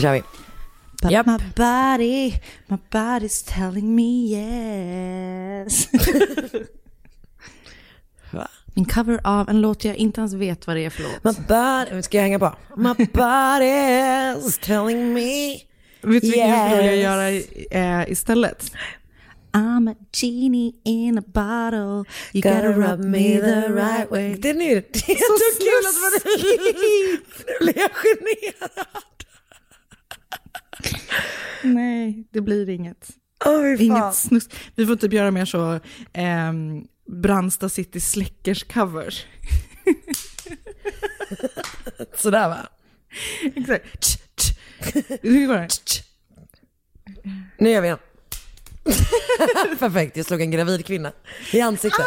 Nu kör vi. But Japp. my body, my body's telling me yes. Min cover av en låt jag inte ens vet vad det är för låt. My body, ska jag hänga på? My body's telling me Vet du vilken jag skulle yes. göra eh, istället? I'm a genie in a bottle, you gotta rub me the right way. Den är, det är så, kul att man Nu blir jag generad. Nej, det blir inget. Fan. Inget snusk. Vi får typ göra mer så ehm, Brandsta City Släckers covers. Sådär va? Exakt. Hur går det? Nu gör vi igen. Perfekt, jag slog en gravid kvinna i ansiktet.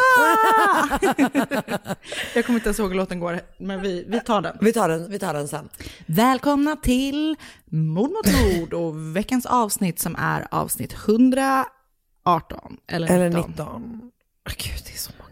Jag kommer inte ens ihåg hur låten går, men vi, vi tar den. Vi tar den, vi tar den sen. Välkomna till Mord mot mord och veckans avsnitt som är avsnitt 118. Eller 19. Eller 19. Åh, Gud, det är så många.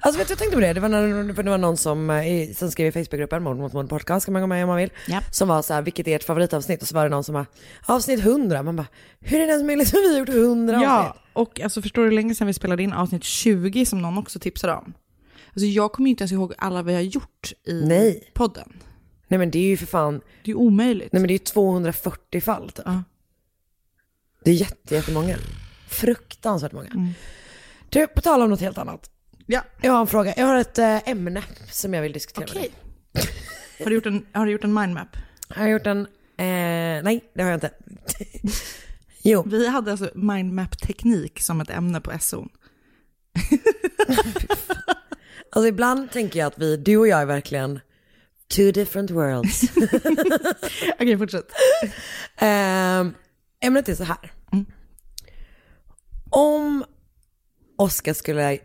Alltså vet du, jag tänkte på det, det var, när, för det var någon som, eh, i- som skrev i Facebookgruppen, Mord mot mord podcast, kan man gå med om man vill, Ja. som var så här, vilket är ert favoritavsnitt? Och så var det någon som var, avsnitt 100, man bara, hur är det ens möjligt att vi har gjort 100 Ja, avsnitt? och alltså förstår du hur länge sedan vi spelade in avsnitt 20 som någon också tipsade om? Alltså jag kommer ju inte ens ihåg alla vi har gjort i Nej. podden. Nej men det är ju för fan, Det är ju omöjligt. nej men det är ju 240 fall typ. Ja. Det är jätte, jättemånga. Fruktansvärt många. Du, på tal om något helt annat. Ja. Jag har en fråga, jag har ett äh, ämne som jag vill diskutera med Okej. dig. Har du gjort en, har du gjort en mindmap? Har jag gjort en, eh, nej det har jag inte. jo, Vi hade alltså mindmap-teknik som ett ämne på SO. alltså ibland tänker jag att vi, du och jag är verkligen two different worlds. Okej, fortsätt. Eh, ämnet är så här. Om Oskar skulle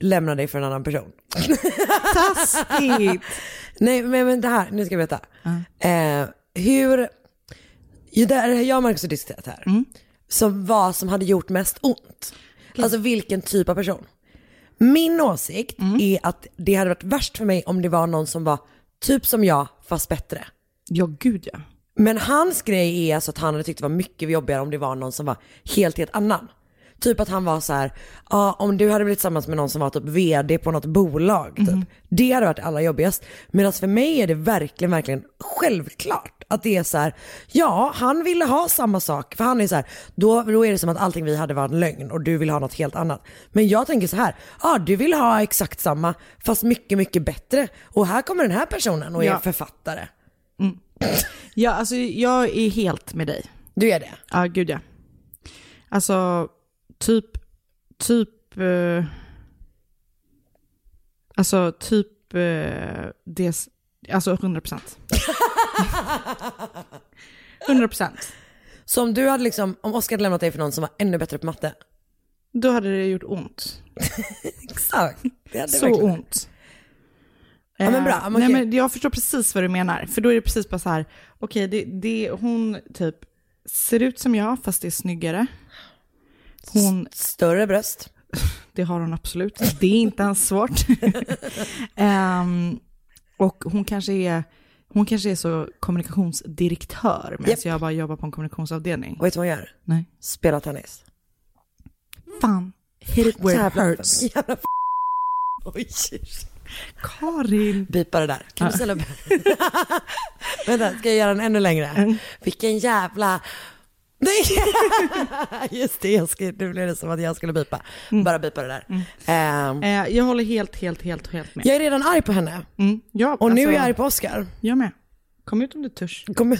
lämna dig för en annan person. Taskigt! Nej men, men det här, nu ska jag berätta. Eh, hur, ju där, jag och Marcus har diskuterat det här. Som vad som hade gjort mest ont. Alltså vilken typ av person. Min åsikt är att det hade varit värst för mig om det var någon som var typ som jag fast bättre. Ja, gud ja. Men hans grej är alltså att han hade tyckt det var mycket jobbigare om det var någon som var helt, helt annan. Typ att han var så här, ja om du hade blivit tillsammans med någon som var typ vd på något bolag, typ. det hade varit allra jobbigast. Medan för mig är det verkligen, verkligen självklart att det är så här, ja han ville ha samma sak, för han är så här, då, då är det som att allting vi hade var en lögn och du vill ha något helt annat. Men jag tänker så här, ja du vill ha exakt samma fast mycket, mycket bättre. Och här kommer den här personen och är Ja. författare. Ja, alltså jag är helt med dig. Du är det? Ja, gud ja. Alltså, typ, typ, eh, alltså typ eh, det, alltså 100 procent. 100 procent. Så om du hade liksom, om Oskar hade lämnat dig för någon som var ännu bättre på matte. Då hade det gjort ont. Exakt. Det hade Så verkligen- ont. Ja, men bra, Eh, Nej, men jag förstår precis vad du menar. För då är det precis bara så här, okej, det, det, hon typ ser ut som jag, fast det är snyggare. Hon, Större bröst. det har hon absolut. Det är inte ens svårt. Ehm, och hon kanske är, hon kanske är så kommunikationsdirektör, medan Japp. jag bara jobbar på en kommunikationsavdelning. Och vet du vad hon gör? Nej. Spelar tennis. Fan, hit it where it hurts. Jävla f- Oj. Karin. Bipa det där. Kan du ställa upp? Vänta, ska jag göra den ännu längre? Mm. Vilken jävla... Nej! Just det, jag nu blev det som att jag skulle bipa. Bara bipa det där. Ehm, Eh, jag håller helt, helt, helt, helt med. jag är redan arg på henne. Mm, ja, Och nu alltså, är jag arg på Oscar. Jag med. Kom ut om du törs. Kom,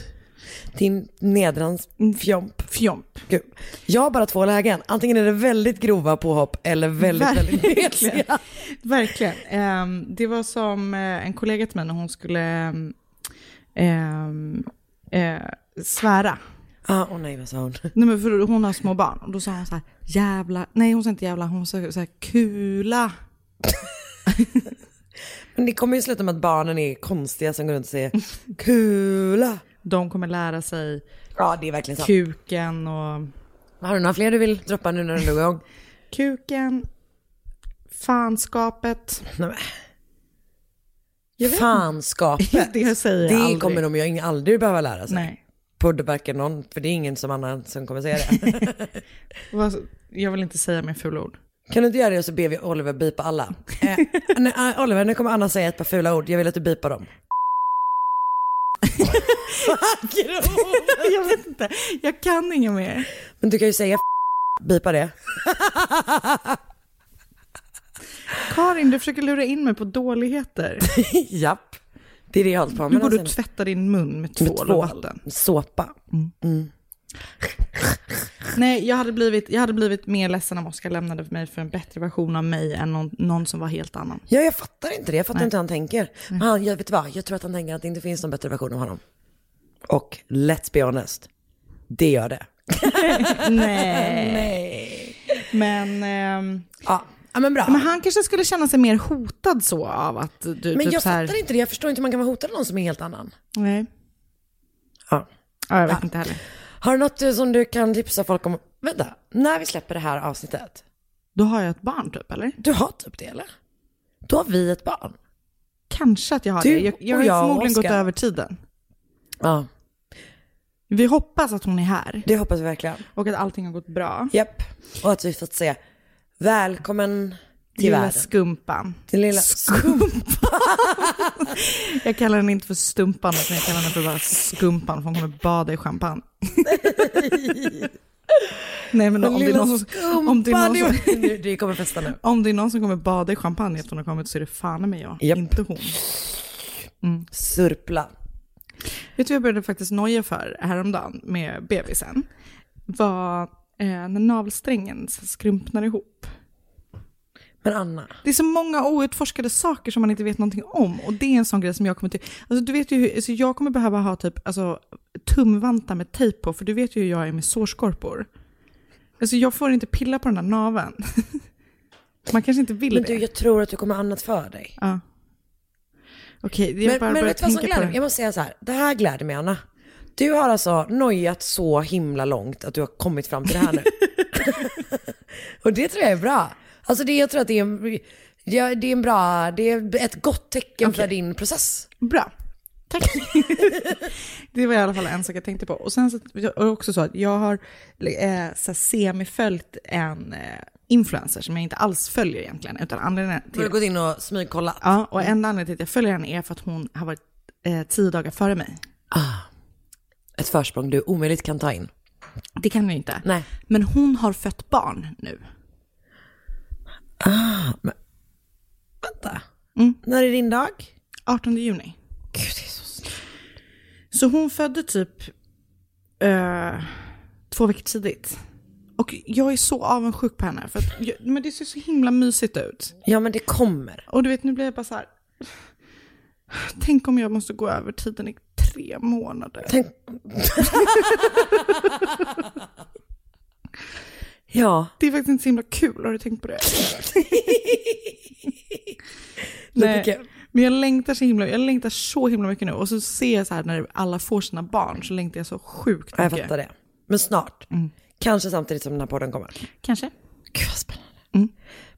din nedrans fjomp. Fjomp. Gud. Jag har bara två lägen. Antingen är det väldigt grova påhopp eller väldigt, väldigt Verkligen. mesiga. Verkligen. Ehm, det var som eh, en kollega till mig när hon skulle ehm, ehm, eh, svära. Ah, åh nej, vad sa hon? Nej, men för hon har små barn och då sa hon så här, jävla, nej hon sa inte jävla, hon sa så här, kula. Men det kommer ju sluta med att barnen är konstiga som går runt och säger kula. De kommer lära sig Ja, det är verkligen sant. kuken och Har du några fler du vill droppa nu när du drog igång? kuken, fanskapet. Nej. Jag vet Fanskapet. Det säger jag Det aldrig. kommer de ju aldrig behöva lära sig. Nej. På varken någon, för det är ingen som annan som kommer säga det. Jag vill inte säga mer fula ord. kan du inte göra det och så ber vi Oliver bipa alla? Eh, nej, eh, Oliver, nu kommer Anna säga ett par fula ord. Jag vill att du bipar dem. jag vet inte, jag kan inga mer. Men du kan ju säga bipa det. Karin, du försöker lura in mig på dåligheter. Japp. Det är det jag håller på med. Du och tvättar din mun med Med tvål och vatten. Såpa. Nej, jag hade, blivit, jag hade blivit mer ledsen om Oskar lämnade för mig för en bättre version av mig än någon, någon som var helt annan. Ja, jag fattar inte det. Jag fattar Nej. inte hur han tänker. Men Han, jag vet vad, jag tror att han tänker att det inte finns någon bättre version av honom. Och let's be honest, det gör det. Nej. Nej. Men, ehm, Ja, ja men bra. men han kanske skulle känna sig mer hotad så av att du Men typ jag så här... fattar inte det. Jag förstår inte hur man kan vara hotad av någon som är helt annan. Nej. Ja. Ja, jag vet Ja. inte heller. Har du något eh, som du kan tipsa folk om? Vänta, när vi släpper det här avsnittet. Då har jag ett barn typ, eller? Du har typ det eller? Då har vi ett barn. Kanske att jag har Du det. Jag, jag har jag förmodligen gått över tiden. Ja, Vi hoppas att hon är här det hoppas vi verkligen. och att allting har gått bra. Japp. Och att vi fått se välkommen till Lilla världen. skumpan. Till lilla Jag kallar den inte för stumpan, utan jag kallar den för bara skumpan, för hon kommer bada i champagne. Nej men om det, är någon som, om, det är någon som, skumpan. Det det kommer festa nu. om det är någon som kommer bada i champagne efter hon har kommit så är det fan med jag, Japp. inte hon. Surpla. Vet du vad jag började faktiskt noja för häromdagen med bebisen? Var eh, när navelsträngen skrumpnar ihop. Men Anna, Det är så många outforskade saker som man inte vet någonting om. Och det är en sån grej som jag kommer till... Alltså du vet ju hur, alltså jag kommer behöva ha typ alltså, tumvantar med tejp på, för du vet ju hur jag är med sårskorpor. Alltså jag får inte pilla på den där naveln. Man kanske inte vill men det. du, jag tror att du kommer ha annat för dig. Ja. Okej, jag Men, bara men börjar tänka på det. Jag måste säga så här, det här gläder mig Anna. Du har alltså nojat så himla långt att du har kommit fram till det här nu. Och det tror jag är bra. Alltså det, jag tror att det är en, ja, det är en bra, det är ett gott tecken för din process. Bra. Tack. det var i alla fall en sak jag tänkte på. Och sen så, och också så att jag har eh, så semiföljt en eh, influencer som jag inte alls följer egentligen. Utan anledningen Du har till, gått in och smygkollat. ja, och en anledning till att jag följer henne är för att hon har varit eh, tio dagar före mig. Ah, ett försprång du omöjligt kan ta in. Det kan ju inte. Nej. Men hon har fött barn nu. Ah, men, vänta. Mm. När är din dag? 18 juni. Gud, det är så snart. Så hon födde typ eh, två veckor tidigt. Och jag är så avundsjuk på henne. För att men det ser så himla mysigt ut. Ja men det kommer. Och du vet, nu blir jag bara så här. Tänk om jag måste gå över tiden tre månader. Tänk... ja. Det är faktiskt inte så himla kul, har du tänkt på det? Lite Nej, kul. men jag längtar så himla, jag längtar så himla mycket nu. Och så ser jag så här när alla får sina barn så längtar jag så sjukt Ja, mycket. Jag fattar det. Men snart. Mm. Kanske samtidigt som den här podden kommer. Kanske. Gud vad spännande. Mm.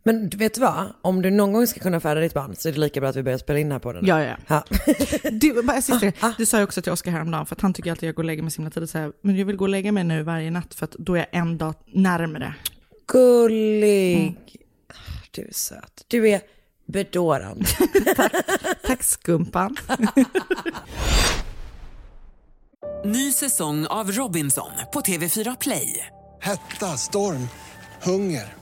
Men du vet vad? Om du någon gång ska kunna föda ditt barn så är det lika bra att vi börjar spela in den här podden. Ja, ja. ja. Du, bara, sista, du sa ju också till Oskar häromdagen, för att han tycker alltid att jag går och lägger mig så himla tidigt. Så här, men jag vill gå och lägga mig nu varje natt för att då är jag en dag närmare. Gullig. Mm. Du är söt. Du är bedårande. Tack skumpan. Ny säsong av Robinson på TV4 Play. Hetta, storm, hunger.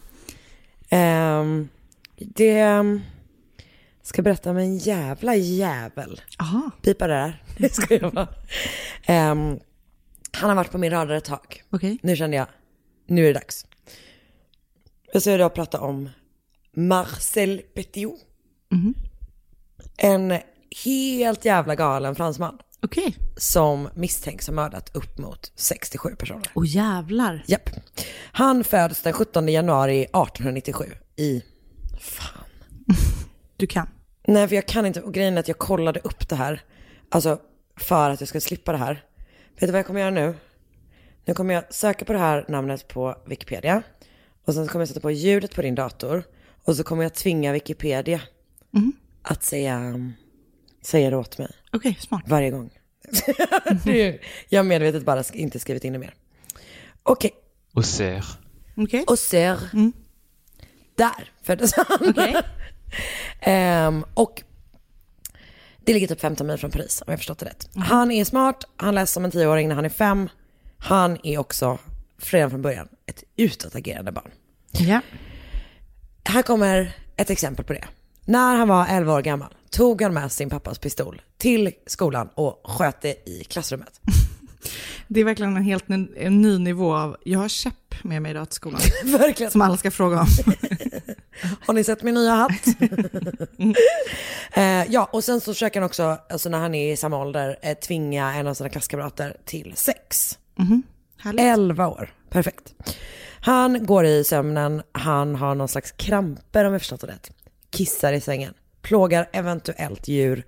Um, det ska berätta om en jävla jävel. Aha. Pipa det där. Det ska jag vara. Ehm, han har varit på min radar ett tag. Okej. Nu kände jag, nu är det dags. Jag ska idag prata om Marcel Petiot. Mhm. En helt jävla galen fransman. Okej. Som misstänks ha mördat upp mot 67 personer. Och jävlar. Japp. Han föds den 17 januari 1897 i... Fan. Du kan. Nej, för jag kan inte. Och grejen är att jag kollade upp det här. Alltså, för att jag ska slippa det här. Vet du vad jag kommer göra nu? Nu kommer jag söka på det här namnet på Wikipedia. Och sen kommer jag sätta på ljudet på din dator. Och så kommer jag tvinga Wikipedia Mhm. att säga, säga det åt mig. Okej, smart. Varje gång. Jag har medvetet bara sk- inte skrivit in det mer. Okej. Auxerre. Okej. Auxerre. Där föddes han. Ehm, och det ligger typ 15 mil från Paris om jag förstått det rätt. Han är smart, han läser som en tioåring när han är fem. Han är också, redan från början, ett utåtagerande barn. Ja. Här kommer ett exempel på det. När han var 11 år gammal tog han med sin pappas pistol till skolan och sköt det i klassrummet. Det är verkligen en helt ny, en ny nivå av, jag har käpp med mig idag till skolan. Verkligen. Som alla ska fråga om. Har ni sett min nya hatt? eh, ja, och sen så försöker han också, alltså när han är i samma ålder, eh, tvinga en av sina klasskamrater till sex. Mhm. Härligt. 11 år, perfekt. Han går i sömnen, han har någon slags kramper om jag förstått det rätt. Kissar i sängen, plågar eventuellt djur.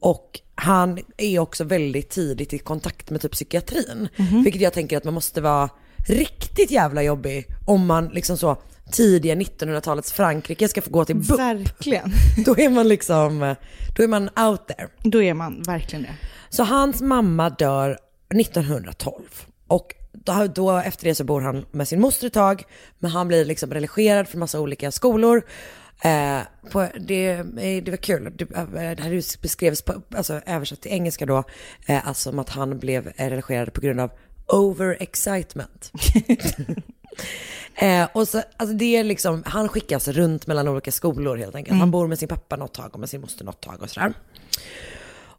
Och han är också väldigt tidigt i kontakt med typ psykiatrin. Mhm. Vilket jag tänker att man måste vara riktigt jävla jobbig om man liksom så tidiga 1900-talets Frankrike ska få gå till BUP. Verkligen. Då är man liksom, då är man out there. Då är man verkligen det. Så hans mamma dör 1912. Och då, då efter det så bor han med sin moster ett tag. Men han blir liksom relegerad från massa olika skolor. Eh, på, det, eh, det var kul. Det, eh, det här beskrevs på, alltså översatt till engelska då. Eh, alltså som att han blev relegerad på grund av overexcitement. Eh, och så, alltså det är liksom, han skickas runt mellan olika skolor helt enkelt. Han bor med sin pappa något tag och med sin moster något tag och sådär.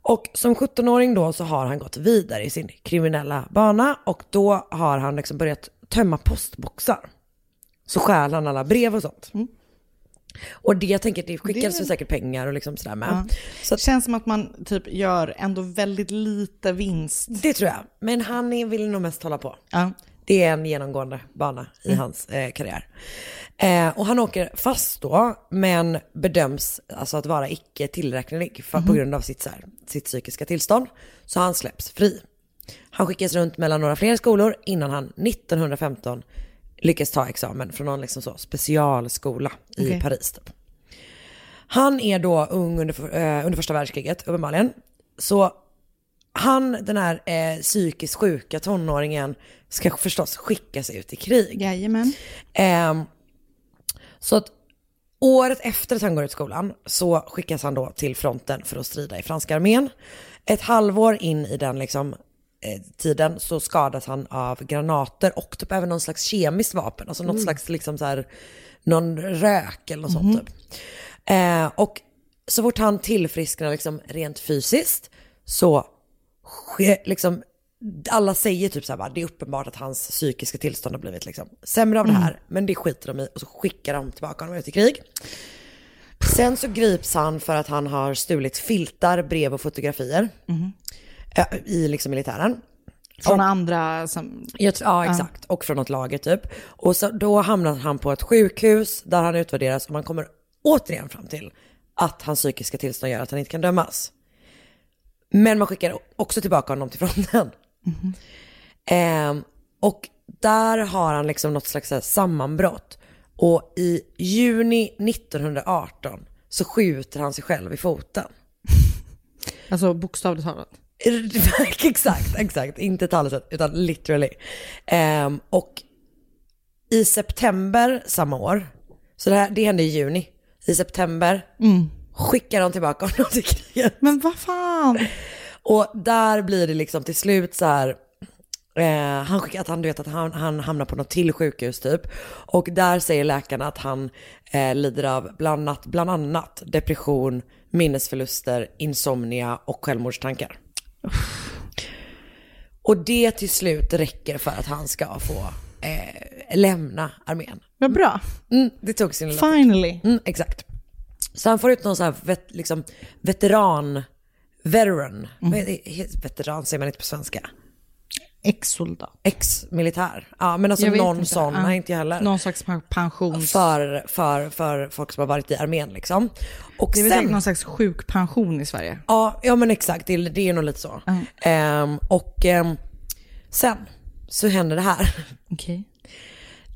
Och som 17-åring då så har han gått vidare i sin kriminella bana och då har han liksom börjat tömma postboxar. Så stjäl han alla brev och sånt. Och det jag tänker, det skickas Det- säkert pengar och liksom sådär med. Ja. Så Det känns som att man typ gör ändå väldigt lite vinst. det tror jag. Men han vill nog mest hålla på. Ja. Det är en genomgående bana i Mm. hans eh, karriär. Eh, och han åker fast då, men bedöms alltså att vara icke tillräknelig för, på Mhm. grund av sitt, så här, sitt psykiska tillstånd. Så han släpps fri. Han skickas runt mellan några fler skolor innan han 1915 lyckas ta examen från någon liksom så specialskola i Okej. Paris. Typ. Han är då ung under, eh, under första världskriget, uppenbarligen. Så han, den här eh, psykiskt sjuka tonåringen, ska förstås skickas ut i krig. Jajamän. Ehm, så att året efter att han går ut skolan så skickas han då till fronten för att strida i franska armén. Ett halvår in i den liksom, eh, tiden så skadas han av granater och typ även någon slags kemiskt vapen. Alltså något Mm. slags liksom så här, någon rök eller något sånt typ. Eh, och så fort han tillfrisknar liksom rent fysiskt så liksom, alla säger typ så här bara, det är uppenbart att hans psykiska tillstånd har blivit liksom sämre av det här, men det skiter de i och så skickar de tillbaka honom ut i krig. Sen så grips han för att han har stulit filtar, brev och fotografier eh, i liksom militären. Från Och- andra som... tror, ja, exakt. Och från något lager typ. Och så, då hamnar han på ett sjukhus där han utvärderas och man kommer återigen fram till att hans psykiska tillstånd gör att han inte kan dömas. Men man skickar också tillbaka honom till fronten. Ehm, och där har han liksom något slags sammanbrott. Och i juni 1918 så skjuter han sig själv i foten. Alltså bokstavligt talat. exakt, exakt. Inte talet utan literally. Ehm, och i september samma år, så det, här, det hände i juni, i september Mm. skickar de tillbaka honom till kriget. Men vad fan? Och där blir det liksom till slut så här, eh, han skickar att han, du vet att han, han hamnar på något till sjukhus typ. Och där säger läkarna att han eh, lider av bland annat, bland annat depression, minnesförluster, insomnia och självmordstankar. Och det till slut räcker för att han ska få eh, lämna armén. Vad bra. Mm, det tog sin lilla Finally. Mm, exakt. Så han får ut någon sån här vet, liksom, veteran, veteran, det? veteran säger man inte på svenska. Ex-soldat. Ex-militär. Ja men alltså någon inte. sån, Ja. nej inte jag heller. Någon slags pensions... För, för, för folk som har varit i armén liksom. Och Det är väl sen, säkert någon slags sjukpension i Sverige. ja, ja men exakt, det, är- det är nog lite så. Ehm, och ehm, sen så händer det här. Okej.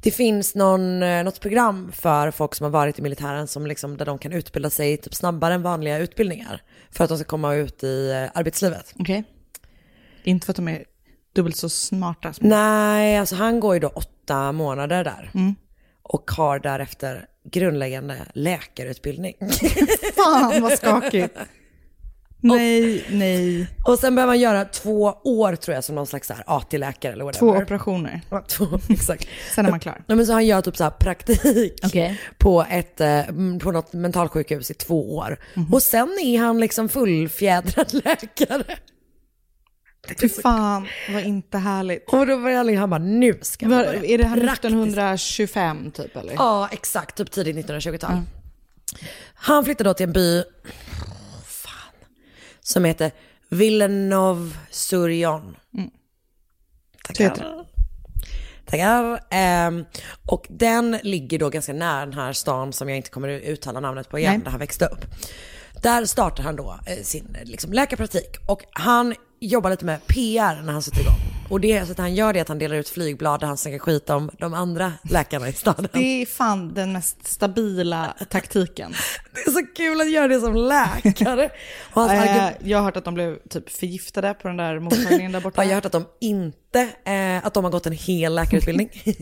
Det finns någon, eh, något program för folk som har varit i militären som liksom, där de kan utbilda sig typ snabbare än vanliga utbildningar. För att de ska komma ut i eh, arbetslivet. Okej. Inte för att de är dubbelt så smarta. Som... Nej, alltså han går ju då åtta månader där. Mm. Och har därefter grundläggande läkarutbildning. Fan vad skakigt. Nej, nej. Och sen behöver man göra två år tror jag som någon slags AT-läkare eller whatever. Två operationer. Ja, två, exakt. Sen är man klar. Ja, men så han gör typ så praktik Okej. på, ett, eh, mm, på något mentalsjukhus i två år. Mhm. Och sen är han liksom fullfjädrad läkare. Fy fan, vad inte härligt. Och då börjar han, han bara, nu ska Var, man börja. är det här Praktiskt. 1925 typ eller? Ja, exakt. Typ tidigt 1920-tal. Han flyttade då till en by, fan, som heter Villeneuve-sur-Yon. Mm. Tackar. Tackar. Ehm, och den ligger då ganska nära den här stan som jag inte kommer uttala namnet på igen, Nej. där han växte upp. Där startar han då eh, sin liksom, läkarpraktik och han jobbar lite med PR när han sätter igång. Och det så att han gör det att han delar ut flygblad där han snackar skit om de andra läkarna i staden. Det är fan den mest stabila taktiken. Det är så kul att göra det som läkare. Argument- jag har hört att de blev typ förgiftade på den där mottagningen där borta. Ja, jag har hört att de inte, eh, att de har gått en hel läkarutbildning.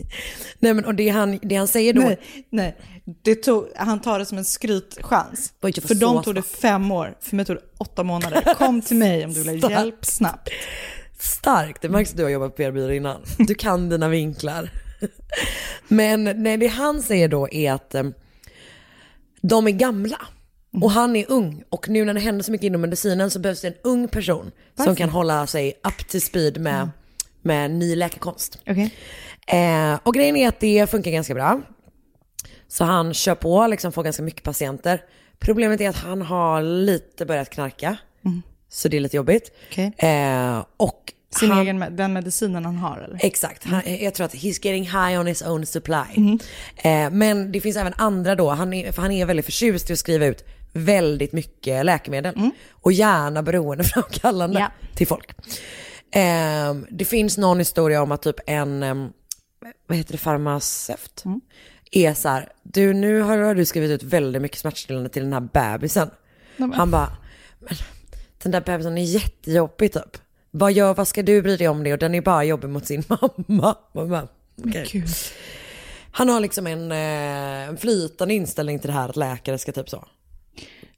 nej men och det han, det han säger då. Nej, nej. Det tog, han tar det som en skrytchans. Får För dem tog det fem år, för mig tog det åtta månader. Kom till mig om du vill ha hjälp snabbt. Starkt, det märks att du har jobbat på PR-byrå innan. Du kan dina vinklar. Men nej, det han säger då är att eh, de är gamla. Och han är ung. Och nu när det händer så mycket inom medicinen så behövs det en ung person Varför? som kan hålla sig up to speed med, med ny läkekonst. Okej. Eh, och grejen är att det funkar ganska bra. Så han kör på, liksom får ganska mycket patienter. Problemet är att han har lite börjat knarka. Mm. Så det är lite jobbigt. Okej. Eh, och Sin han, egen, den medicinen han har eller? Exakt, han, jag tror att he's getting high on his own supply. Mm. Eh, men det finns även andra då, han är, för han är väldigt förtjust i att skriva ut väldigt mycket läkemedel. Och gärna beroendeframkallande Ja. till folk. Ehm, det finns någon historia om att typ en, ehm, vad heter det, farmaceut är så här, du nu har, har du skrivit ut väldigt mycket smärtstillande till den här bebisen. Men- Han bara, men den där bebisen är jättejobbig typ. Vad, gör, vad ska du bry dig om det? Och den är bara jobbig mot sin mamma. Okej. Gud. Han har liksom en, eh, en flytande inställning till det här att läkare ska typ så.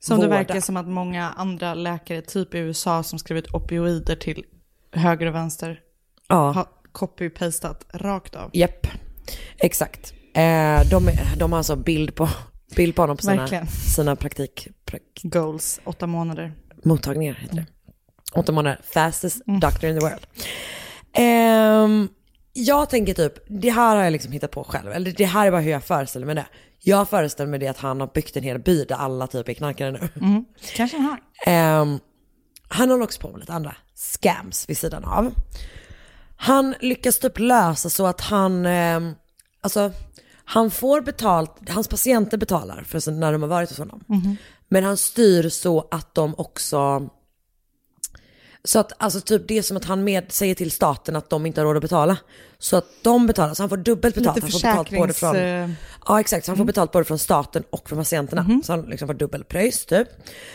Som det vårda. verkar som att många andra läkare, typ i USA, som skrivit opioider till höger och vänster, Ja. har copy-pastat rakt av. Japp, exakt. Eh, de, de har alltså bild på, bild på honom på sina, Verkligen. sina praktik, prak, Goals, åtta månader. Mottagningar. Heter det. Åtta månader, fastest doctor in the world. Ehm, jag tänker typ, det här har jag liksom hittat på själv. Eller det här är bara hur jag föreställer mig det. Jag föreställer mig det att han har byggt en hel by där alla typ är knarkare nu. Mm. Kanske han har. Ehm, han håller också på med lite andra scams vid sidan av. Han lyckas typ lösa så att han, ehm, alltså han får betalt, hans patienter betalar för när de har varit hos honom. Mhm. Men han styr så att de också, så att alltså typ det är som att han med, säger till staten att de inte har råd att betala. Så att de betalar, så han får dubbelt betalt. Lite han får betalt både från, Ja exakt, så han får betalt både från staten och från patienterna. Så han liksom får dubbelpröjs typ.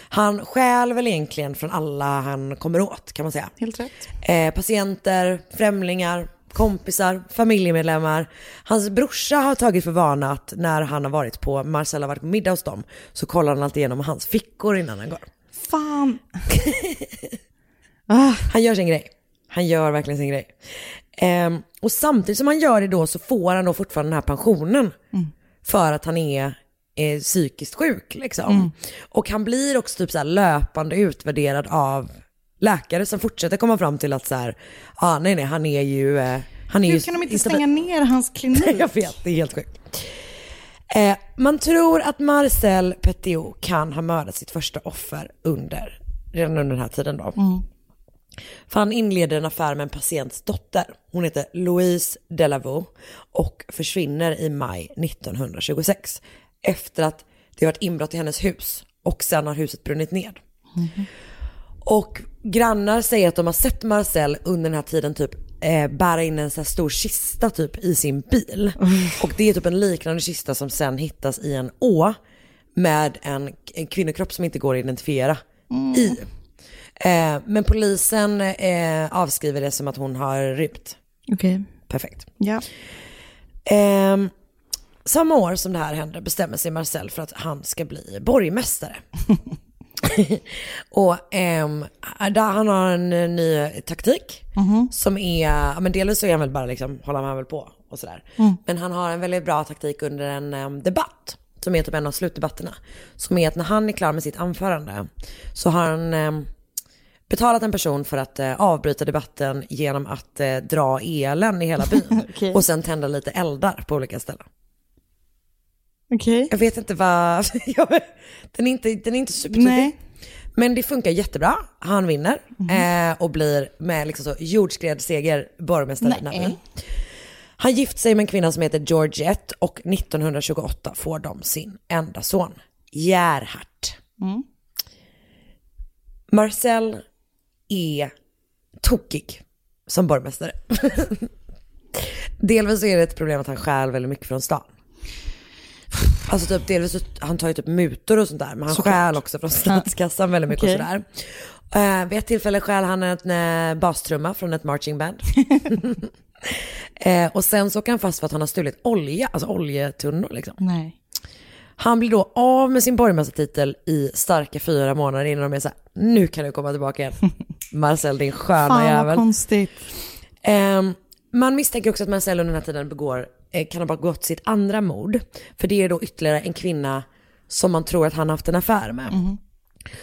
Han stjäl väl egentligen från alla han kommer åt kan man säga. Helt rätt. Eh, patienter, främlingar, kompisar, familjemedlemmar. Hans brorsa har tagit för vana att när han har varit på, Marcel har varit på middag hos dem, så kollar han alltid igenom hans fickor innan han går. Fan. Han gör sin grej. Han gör verkligen sin grej. Ehm, och samtidigt som han gör det då så får han då fortfarande den här pensionen. För att han är eh, psykiskt sjuk liksom. Mm. Och han blir också typ så löpande utvärderad av läkare som fortsätter komma fram till att så här, ah, nej nej han är ju, eh, han är Hur ju kan de inte stänga ner hans klinik? jag vet, det är helt sjukt. Eh, man tror att Marcel Petiot kan ha mördat sitt första offer under, redan under den här tiden då. För han inleder en affär med en patients dotter. Hon heter Louise Delavaux och försvinner i maj 1926. Efter att det har varit inbrott i hennes hus och sen har huset brunnit ned. Och grannar säger att de har sett Marcel under den här tiden typ eh, bära in en så här stor kista typ i sin bil. Och det är typ en liknande kista som sen hittas i en å med en, en kvinnokropp som inte går att identifiera i. Eh, men polisen eh, avskriver det som att hon har rymt. Okej. Perfekt. Ja. Ehm, samma år som det här händer bestämmer sig Marcel för att han ska bli borgmästare. och ehm, där han har en eh, ny taktik som är, men delvis så är han väl bara liksom, håller han väl på och sådär. Mm. Men han har en väldigt bra taktik under en em, debatt som är typ en av slutdebatterna. Som är att när han är klar med sitt anförande så har han em, betalat en person för att eh, avbryta debatten genom att eh, dra elen i hela byn. Okej. Och sen tända lite eldar på olika ställen. Okej. Jag vet inte vad, den är inte, den är inte supertydlig. Nej. Men det funkar jättebra. Han vinner eh, och blir med liksom så jordskredsseger borgmästare i Nej. byn. Han gift sig med en kvinna som heter Georgette och 1928 får de sin enda son, Gerhard. Mm. Marcel är tokig som borgmästare. Delvis är det ett problem att han stjäl väldigt mycket från stan. Alltså typ delvis, han tar ju typ mutor och sånt där, men han Såklart. stjäl också från statskassan väldigt mycket Okej. och sådär. Uh, vid ett tillfälle stjäl han en uh, bastrumma från ett marching band. Eh, och sen så åker han fast för att han har stulit olja, alltså oljetunnor liksom. Nej. Han blir då av med sin borgmästartitel i starka fyra månader innan de är såhär, nu kan du komma tillbaka igen. Marcel din sköna Fan jävel. konstigt. Ehm, man misstänker också att Marcel under den här tiden begår, eh, kan ha begått sitt andra mord. För det är då ytterligare en kvinna som man tror att han har haft en affär med.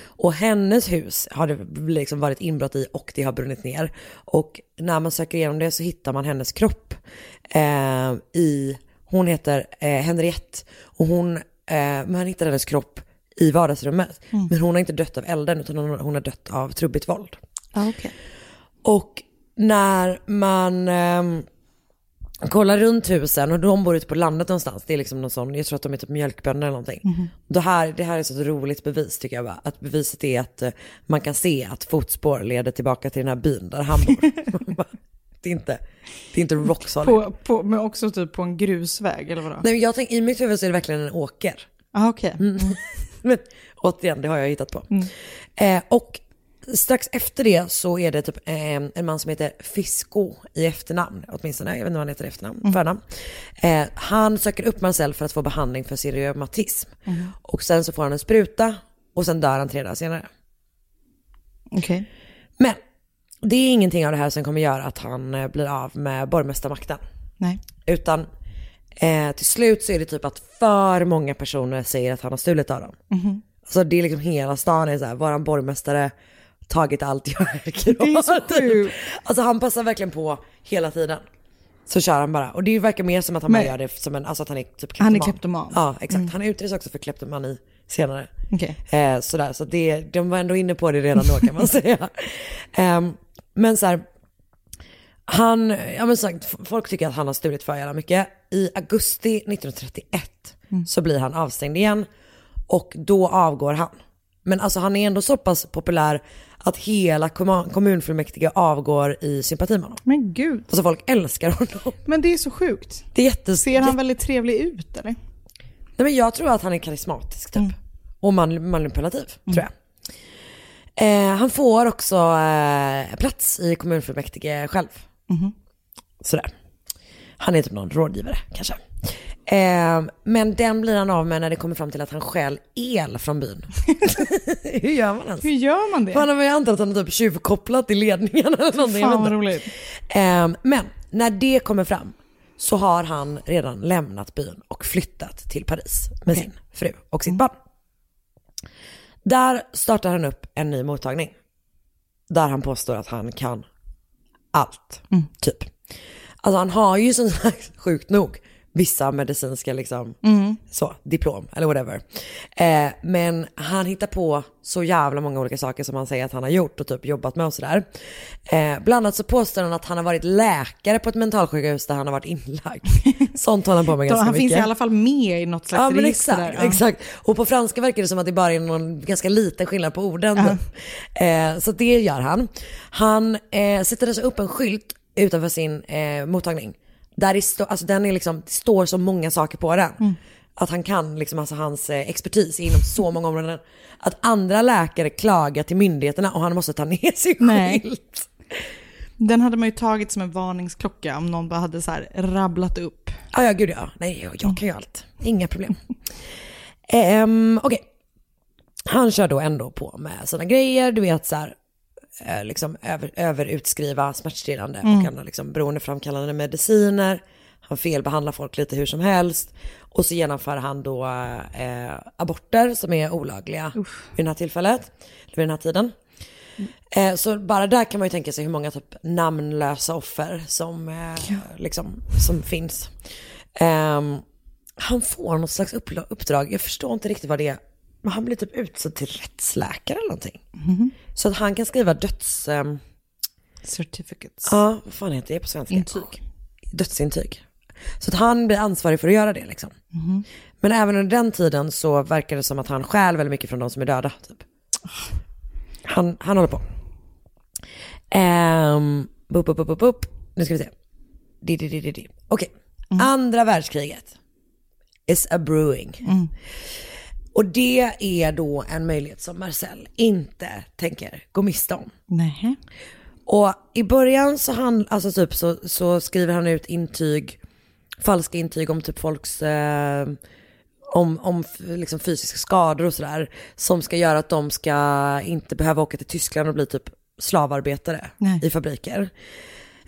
Och hennes hus har det liksom varit inbrott i och det har brunnit ner. Och när man söker igenom det så hittar man hennes kropp eh, i, hon heter eh, Henriette och hon, eh, man hittar hennes kropp i vardagsrummet. Men hon har inte dött av elden utan hon, hon har dött av trubbigt våld. Ja, okej. Och när man, ehm, kollar runt husen och de bor ute på landet någonstans. Det är liksom någon sån, jag tror att de är typ mjölkbönder eller någonting. Mhm. Det, här, det här är så ett roligt bevis tycker jag bara. Att beviset är att eh, man kan se att fotspår leder tillbaka till den här byn där han bor. det, är inte, det är inte rock solid. På, på, men också typ på en grusväg eller vadå? Nej, men jag tänker, I mitt huvud så är det verkligen en åker. Ah, okej. Mm. Men återigen, det har jag hittat på. Eh, och strax efter det så är det typ eh, en man som heter Fisko i efternamn, åtminstone, jag vet inte vad han heter i efternamn, förnamn. Eh, han söker upp Marcel för att få behandling för sin reumatism. Och sen så får han en spruta och sen dör han tre dagar senare. Okej. Men det är ingenting av det här som kommer göra att han eh, blir av med borgmästarmakten. Nej. Utan eh, till slut så är det typ att för många personer säger att han har stulit av dem. Mhm. Så det är liksom hela stan är så här, våran borgmästare tagit allt jag äger. Det är så sjukt. Alltså han passar verkligen på hela tiden. Så kör han bara. Och det verkar mer som att han Men- bara gör det som en, alltså att han är typ Han är kleptoman. Ja, exakt. Mm. Han utreds också för kleptomani senare. Okej. Eh, sådär, så det, de var ändå inne på det redan då kan man säga. Ehm, men så här, han, ja men sagt, folk tycker att han har stulit för jävla mycket. I augusti 1931 Mm. så blir han avstängd igen och då avgår han. Men alltså han är ändå så pass populär att hela kommun- kommunfullmäktige avgår i sympati med honom. Men gud. Alltså folk älskar honom. Men det är så sjukt. Det är jättes... Ser han väldigt trevlig ut eller? Nej men jag tror att han är karismatisk typ. Och man, manipulativ, tror jag. Eh, han får också eh, plats i kommunfullmäktige själv. Mhm. Sådär. Han är typ någon rådgivare kanske. Eh, men den blir han av med när det kommer fram till att han stjäl el från byn. Hur gör man ens? Hur gör man det? Man har ju antar att han har typ tjuvkopplat i ledningen eller någonting. Fan vad roligt. Eh, men när det kommer fram så har han redan lämnat byn och flyttat till Paris med Okej. sin fru och sitt barn. Där startar han upp en ny mottagning. Där han påstår att han kan allt, typ. Alltså han har ju som sagt, sjukt nog, vissa medicinska liksom, så, diplom eller whatever. Eh, men han hittar på så jävla många olika saker som han säger att han har gjort och typ jobbat med och sådär. Eh, bland annat så påstår han att han har varit läkare på ett mentalsjukhus där han har varit inlagd. Sånt håller han på med ganska han mycket. finns i alla fall med i något slags Ja men exakt, där. Ja. exakt. Och på franska verkar det som att det bara är någon ganska liten skillnad på orden. Ja. typ. Eh, så det gör han. Han eh, sätter alltså upp en skylt utanför sin eh, mottagning. Där det, stå, alltså den är liksom, det står så många saker på den. Mm. Att han kan, liksom, alltså hans eh, expertis är inom så många områden. Att andra läkare klagar till myndigheterna och han måste ta ner sin Nej. skylt. Den hade man ju tagit som en varningsklocka om någon bara hade så rabblat upp. Ja, ja gud ja. Nej, jag, jag kan ju allt. Inga problem. um, Okej. Han kör då ändå på med sina grejer, du vet så här, eh, liksom över, överutskriva smärtstillande Mm. och han har liksom beroendeframkallande mediciner. Han felbehandlar folk lite hur som helst. Och så genomför han då eh, aborter som är olagliga vid det här tillfället, eller vid den här tiden. Eh, så bara där kan man ju tänka sig hur många typ namnlösa offer som, eh, liksom, som finns. Ehm, han får något slags uppdrag, jag förstår inte riktigt vad det. Men han blir typ utsedd till rättsläkare eller någonting. Så att han kan skriva döds... ehm, Certificates. Ja, vad fan heter det på svenska? Intyg. Dödsintyg. Så att han blir ansvarig för att göra det liksom. Mhm. Men även under den tiden så verkar det som att han stjäl väldigt mycket från de som är döda. Typ. Han, han håller på. Um, bup, bup, bup, bup. Nu ska vi se. Di, di, di, di, di. Okej, andra världskriget is a brewing. Och det är då en möjlighet som Marcel inte tänker gå miste om. Nej. Och i början så, han, alltså typ så, så skriver han ut intyg, falska intyg om typ folks, eh, om, om liksom fysiska skador och sådär. Som ska göra att de ska inte behöva åka till Tyskland och bli typ slavarbetare Nej. i fabriker.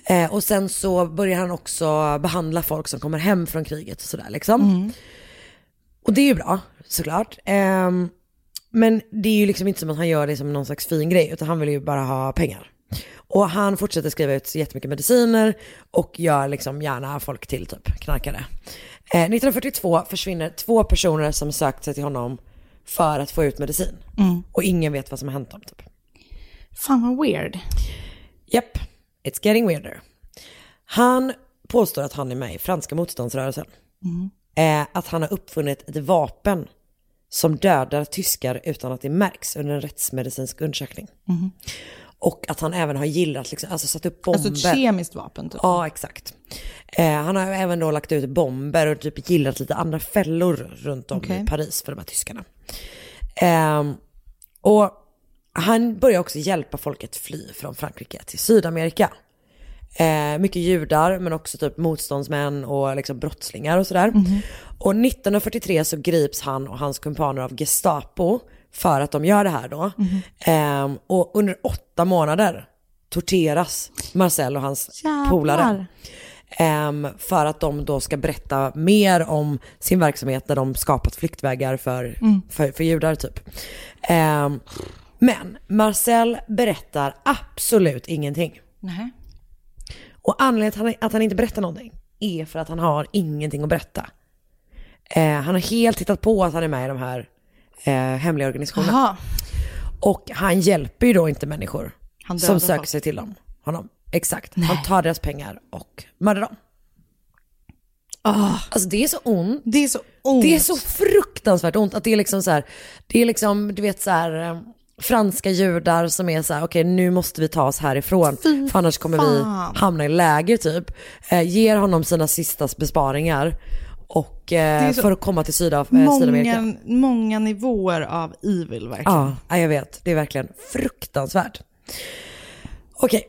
Eh, och sen så börjar han också behandla folk som kommer hem från kriget och sådär liksom. Och det är ju bra, såklart. Ehm, men det är ju liksom inte som att han gör det som någon slags fin grej, utan han vill ju bara ha pengar. Och han fortsätter skriva ut jättemycket mediciner och gör liksom gärna folk till typ knarkare. Eh, 1942 försvinner två personer som sökt sig till honom för att få ut medicin. Mm. Och ingen vet vad som har hänt dem typ. Fan vad weird. Japp, it's getting weirder. Han påstår att han är med i franska motståndsrörelsen. Mm. Eh, att han har uppfunnit ett vapen som dödar tyskar utan att det märks under en rättsmedicinsk undersökning. Mhm. Och att han även har gillat, liksom, alltså satt upp bomber. Alltså ett kemiskt vapen typ. Ja, exakt. Eh, han har även då lagt ut bomber och typ gillat lite andra fällor runt om Okej. i Paris för de här tyskarna. Ehm, och han börjar också hjälpa folket fly från Frankrike till Sydamerika. Eh, mycket judar men också typ motståndsmän och liksom brottslingar och sådär. Och 1943 så grips han och hans kumpaner av Gestapo för att de gör det här då. Ehm, och under åtta månader torteras Marcel och hans polare. Ehm, för att de då ska berätta mer om sin verksamhet där de skapat flyktvägar för, Mm. för, för judar typ. Ehm, men Marcel berättar absolut ingenting. Nej. Och anledningen till att han, att han inte berättar någonting är för att han har ingenting att berätta. Eh, han har helt tittat på att han är med i de här eh, hemliga organisationerna. Jaha. Och han hjälper ju då inte människor som söker folk. sig till dem. Honom. Exakt. Han tar deras pengar och mördar dem. Alltså det är så ont. Det är så ont. Det är så fruktansvärt ont att det är liksom så här, det är liksom, du vet så här, eh, franska judar som är så här, okej nu måste vi ta oss härifrån, för annars kommer vi fan. hamna i läger typ. Eh, ger honom sina sista besparingar och eh, för att komma till Sydaf- eh, Sydamerika. många, många nivåer av evil verkligen. Ja, ja, jag vet. Det är verkligen fruktansvärt. Okej,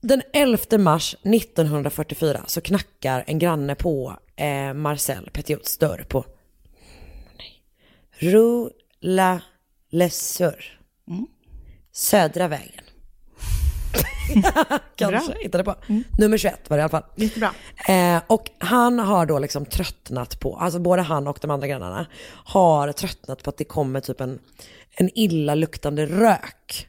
den 11 mars 1944 så knackar en granne på eh, Marcel Petiots dörr på Rue La Lesseur. Södra vägen. Kanske, Bra. hittade på. Nummer 21 var det i alla fall. Jättebra. Eh, och han har då liksom tröttnat på, alltså både han och de andra grannarna har tröttnat på att det kommer typ en, en illaluktande rök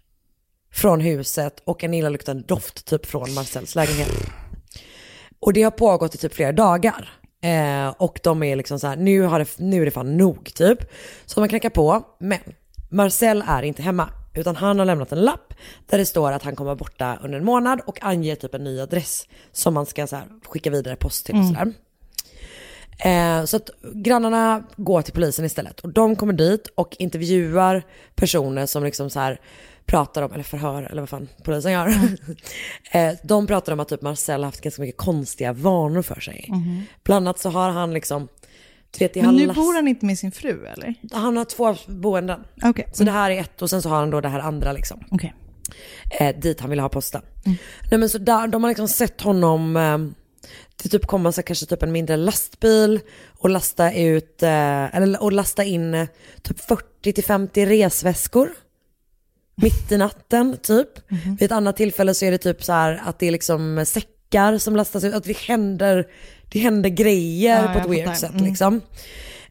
från huset och en illaluktande doft typ från Marcels lägenhet. Och det har pågått i typ flera dagar. Eh, och de är liksom så här, nu, har det, nu är det fan nog typ. Så man knackar på, men Marcel är inte hemma. Utan han har lämnat en lapp där det står att han kommer vara borta under en månad och anger typ en ny adress som man ska så här, skicka vidare post till och Mm. sådär. Eh, så att grannarna går till polisen istället och de kommer dit och intervjuar personer som liksom så här pratar om, eller förhör, eller vad fan polisen gör. eh, de pratar om att typ Marcel har haft ganska mycket konstiga vanor för sig. Mhm. Bland annat så har han liksom, du vet, det Men nu last- bor han inte med sin fru eller? han har två boenden. Okej. Så det här är ett och sen så har han då det här andra liksom. Okej. Eh, dit han vill ha posten. Nej men så där, de har liksom sett honom eh, till typ komma så kanske typ en mindre lastbil och lasta ut, eh, eller och lasta in eh, typ 40 till 50 resväskor. Mitt i natten typ. Vid ett annat tillfälle så är det typ så här att det är liksom säckar som lastas ut, att det händer, det händer grejer Ja, på ett weird sätt Mm. liksom.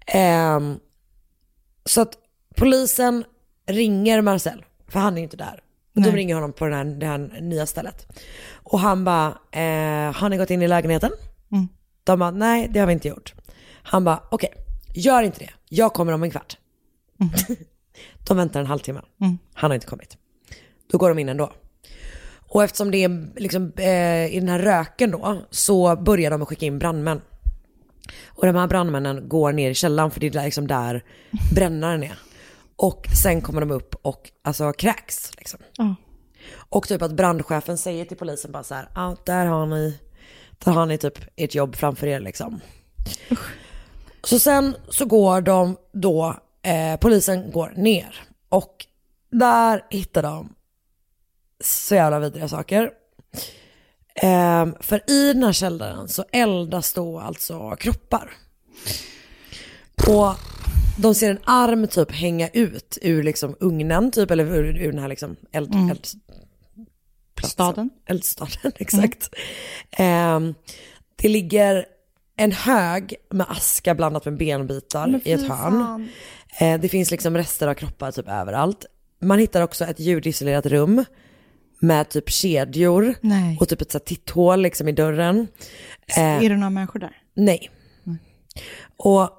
Ehm, så att polisen ringer Marcel, för han är ju inte där. Och de ringer honom på den här, det här nya stället. Och han bara, eh, har ni gått in i lägenheten? Mm. De bara, nej det har vi inte gjort. Han bara, okej, gör inte det. Jag kommer om en kvart. de väntar en halvtimme. Mm. Han har inte kommit. Då går de in ändå. Och eftersom det är liksom, eh, i den här röken då, så börjar de att skicka in brandmän. Och de här brandmännen går ner i källaren för det är liksom där brännaren är. Och sen kommer de upp och alltså kräks liksom. Ja. Och typ att brandchefen säger till polisen bara så här, ja där har ni, där har ni typ ert jobb framför er liksom. Så sen så går de då, eh, polisen går ner och där hittar de så jävla vidriga saker. Ehm, för i den här källaren så eldas då alltså kroppar. Och de ser en arm typ hänga ut ur liksom ugnen typ, eller ur, ur den här liksom eld, Mm. eld, Staden. eldstaden, exakt. Ehm, det ligger en hög med aska blandat med benbitar i ett hörn. fan. Eh, det finns liksom rester av kroppar typ överallt. Man hittar också ett ljudisolerat rum med typ kedjor Nej. och typ ett så titthål liksom i dörren. Eh, Är det några människor där? Nej. Och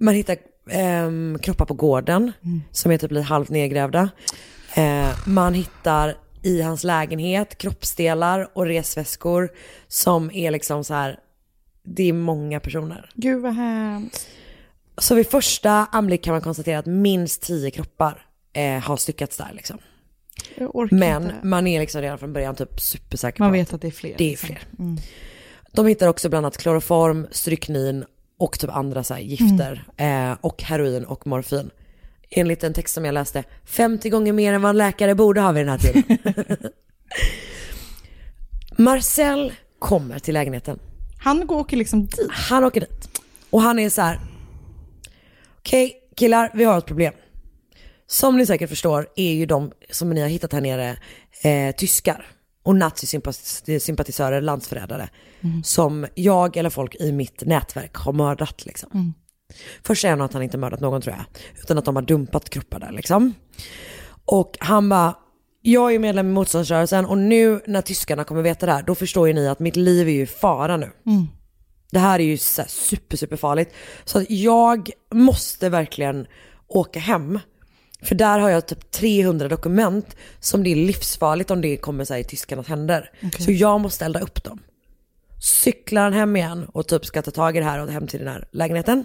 man hittar ehm, kroppar på gården som är typ lite halvt nedgrävda. Eh, man hittar i hans lägenhet kroppsdelar och resväskor som är liksom så här det är många personer. Gud vad hemskt. Så vid första anblick kan man konstatera att minst tio kroppar eh, har styckats där liksom. Men inte. man är liksom redan från början typ supersäker Man på vet att det är fler. det är liksom. fler. Mm. De hittar också bland annat kloroform, stryknin och typ andra så gifter. Mm. Eh, och heroin och morfin. Enligt en text som jag läste, 50 gånger mer än vad en läkare borde ha vid den här tiden. Marcel kommer till lägenheten. Han går åker liksom dit? Han åker dit. Och han är så här. okej killar, vi har ett problem. Som ni säkert förstår är ju de som ni har hittat här nere eh, tyskar och nazisympatisörer, landsförrädare. Mm. Som jag eller folk i mitt nätverk har mördat liksom. Mm. Först säger han att han inte mördat någon tror jag, utan att de har dumpat kroppar där liksom. Och han bara, jag är medlem i motståndsrörelsen och nu när tyskarna kommer veta det här, då förstår ju ni att mitt liv är ju i fara nu. Mm. Det här är ju så här super, super farligt. Så att jag måste verkligen åka hem. För där har jag typ 300 dokument som det är livsfarligt om det kommer så i tyskarnas händer. Okej. Så jag måste elda upp dem. Cyklar han hem igen och typ ska ta tag i det här och hem till den här lägenheten.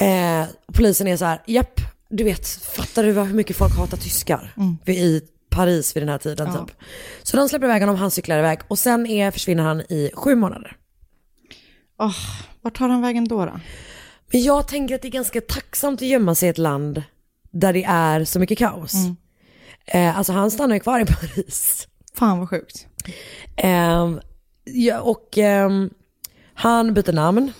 Eh, polisen är så här, japp, du vet, fattar du hur mycket folk hatar tyskar vid- i Paris vid den här tiden Ja. typ. Så de släpper iväg honom, han cyklar iväg och sen är, försvinner han i sju månader. Oh, vart tar han vägen då? då? Men jag tänker att det är ganska tacksamt att gömma sig i ett land där det är så mycket kaos. Mm. Eh, alltså han stannar ju kvar i Paris. Fan vad sjukt. Ehm, ja, och ehm, han byter namn,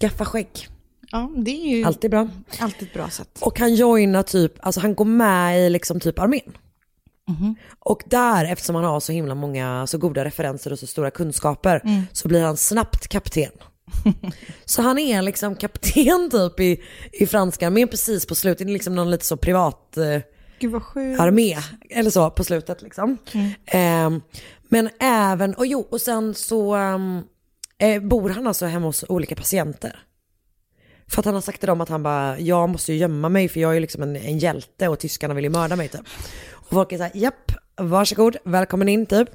skaffar skägg. Ja, det är ju Alltid bra. alltid ett bra sätt. Och han joinar typ, alltså han går med i liksom typ armén. Mhm. Och där, eftersom han har så himla många, så goda referenser och så stora kunskaper, Mm. så blir han snabbt kapten. Så han är liksom kapten typ i, i franska armén precis på slutet, det är liksom någon lite så privat eh, Gud vad sjukt. armé, eller så på slutet liksom. Mm. Ehm, men även, och jo, och sen så ehm, eh, bor han alltså hemma hos olika patienter. För att han har sagt till dem att han bara, jag måste ju gömma mig för jag är ju liksom en, en hjälte och tyskarna vill ju mörda mig typ. Och folk är såhär, japp, varsågod, välkommen in typ.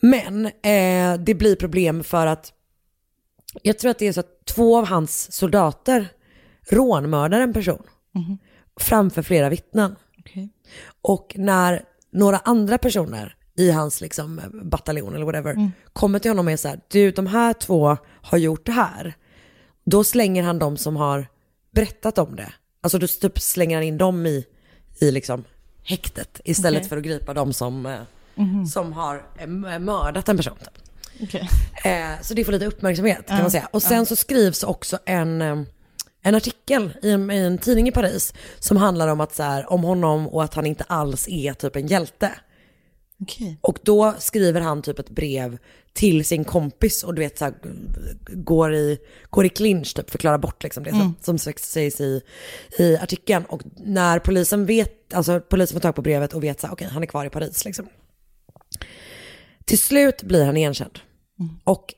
Men eh, det blir problem för att jag tror att det är så att två av hans soldater rånmördar en person Mhm. framför flera vittnen. Okej. Och när några andra personer i hans liksom bataljon eller whatever Mm. kommer till honom och är så här, du de här två har gjort det här. Då slänger han dem som har berättat om det. Alltså då typ slänger han in dem i, i liksom häktet istället Okej. för att gripa dem som, eh, Mhm. som har eh, mördat en person. Typ. Okej. Eh, så det får lite uppmärksamhet kan man säga. Och sen så skrivs också en, eh, en artikel i en, i en tidning i Paris som handlar om, att, så här, om honom och att han inte alls är typ en hjälte. Okej. Och då skriver han typ ett brev till sin kompis och du vet så här, går i, går i clinch typ, förklarar bort liksom det Mm. som, som sägs i, i artikeln. Och när polisen vet, alltså polisen får tag på brevet och vet så här, okej han är kvar i Paris liksom. Till slut blir han igenkänd. Och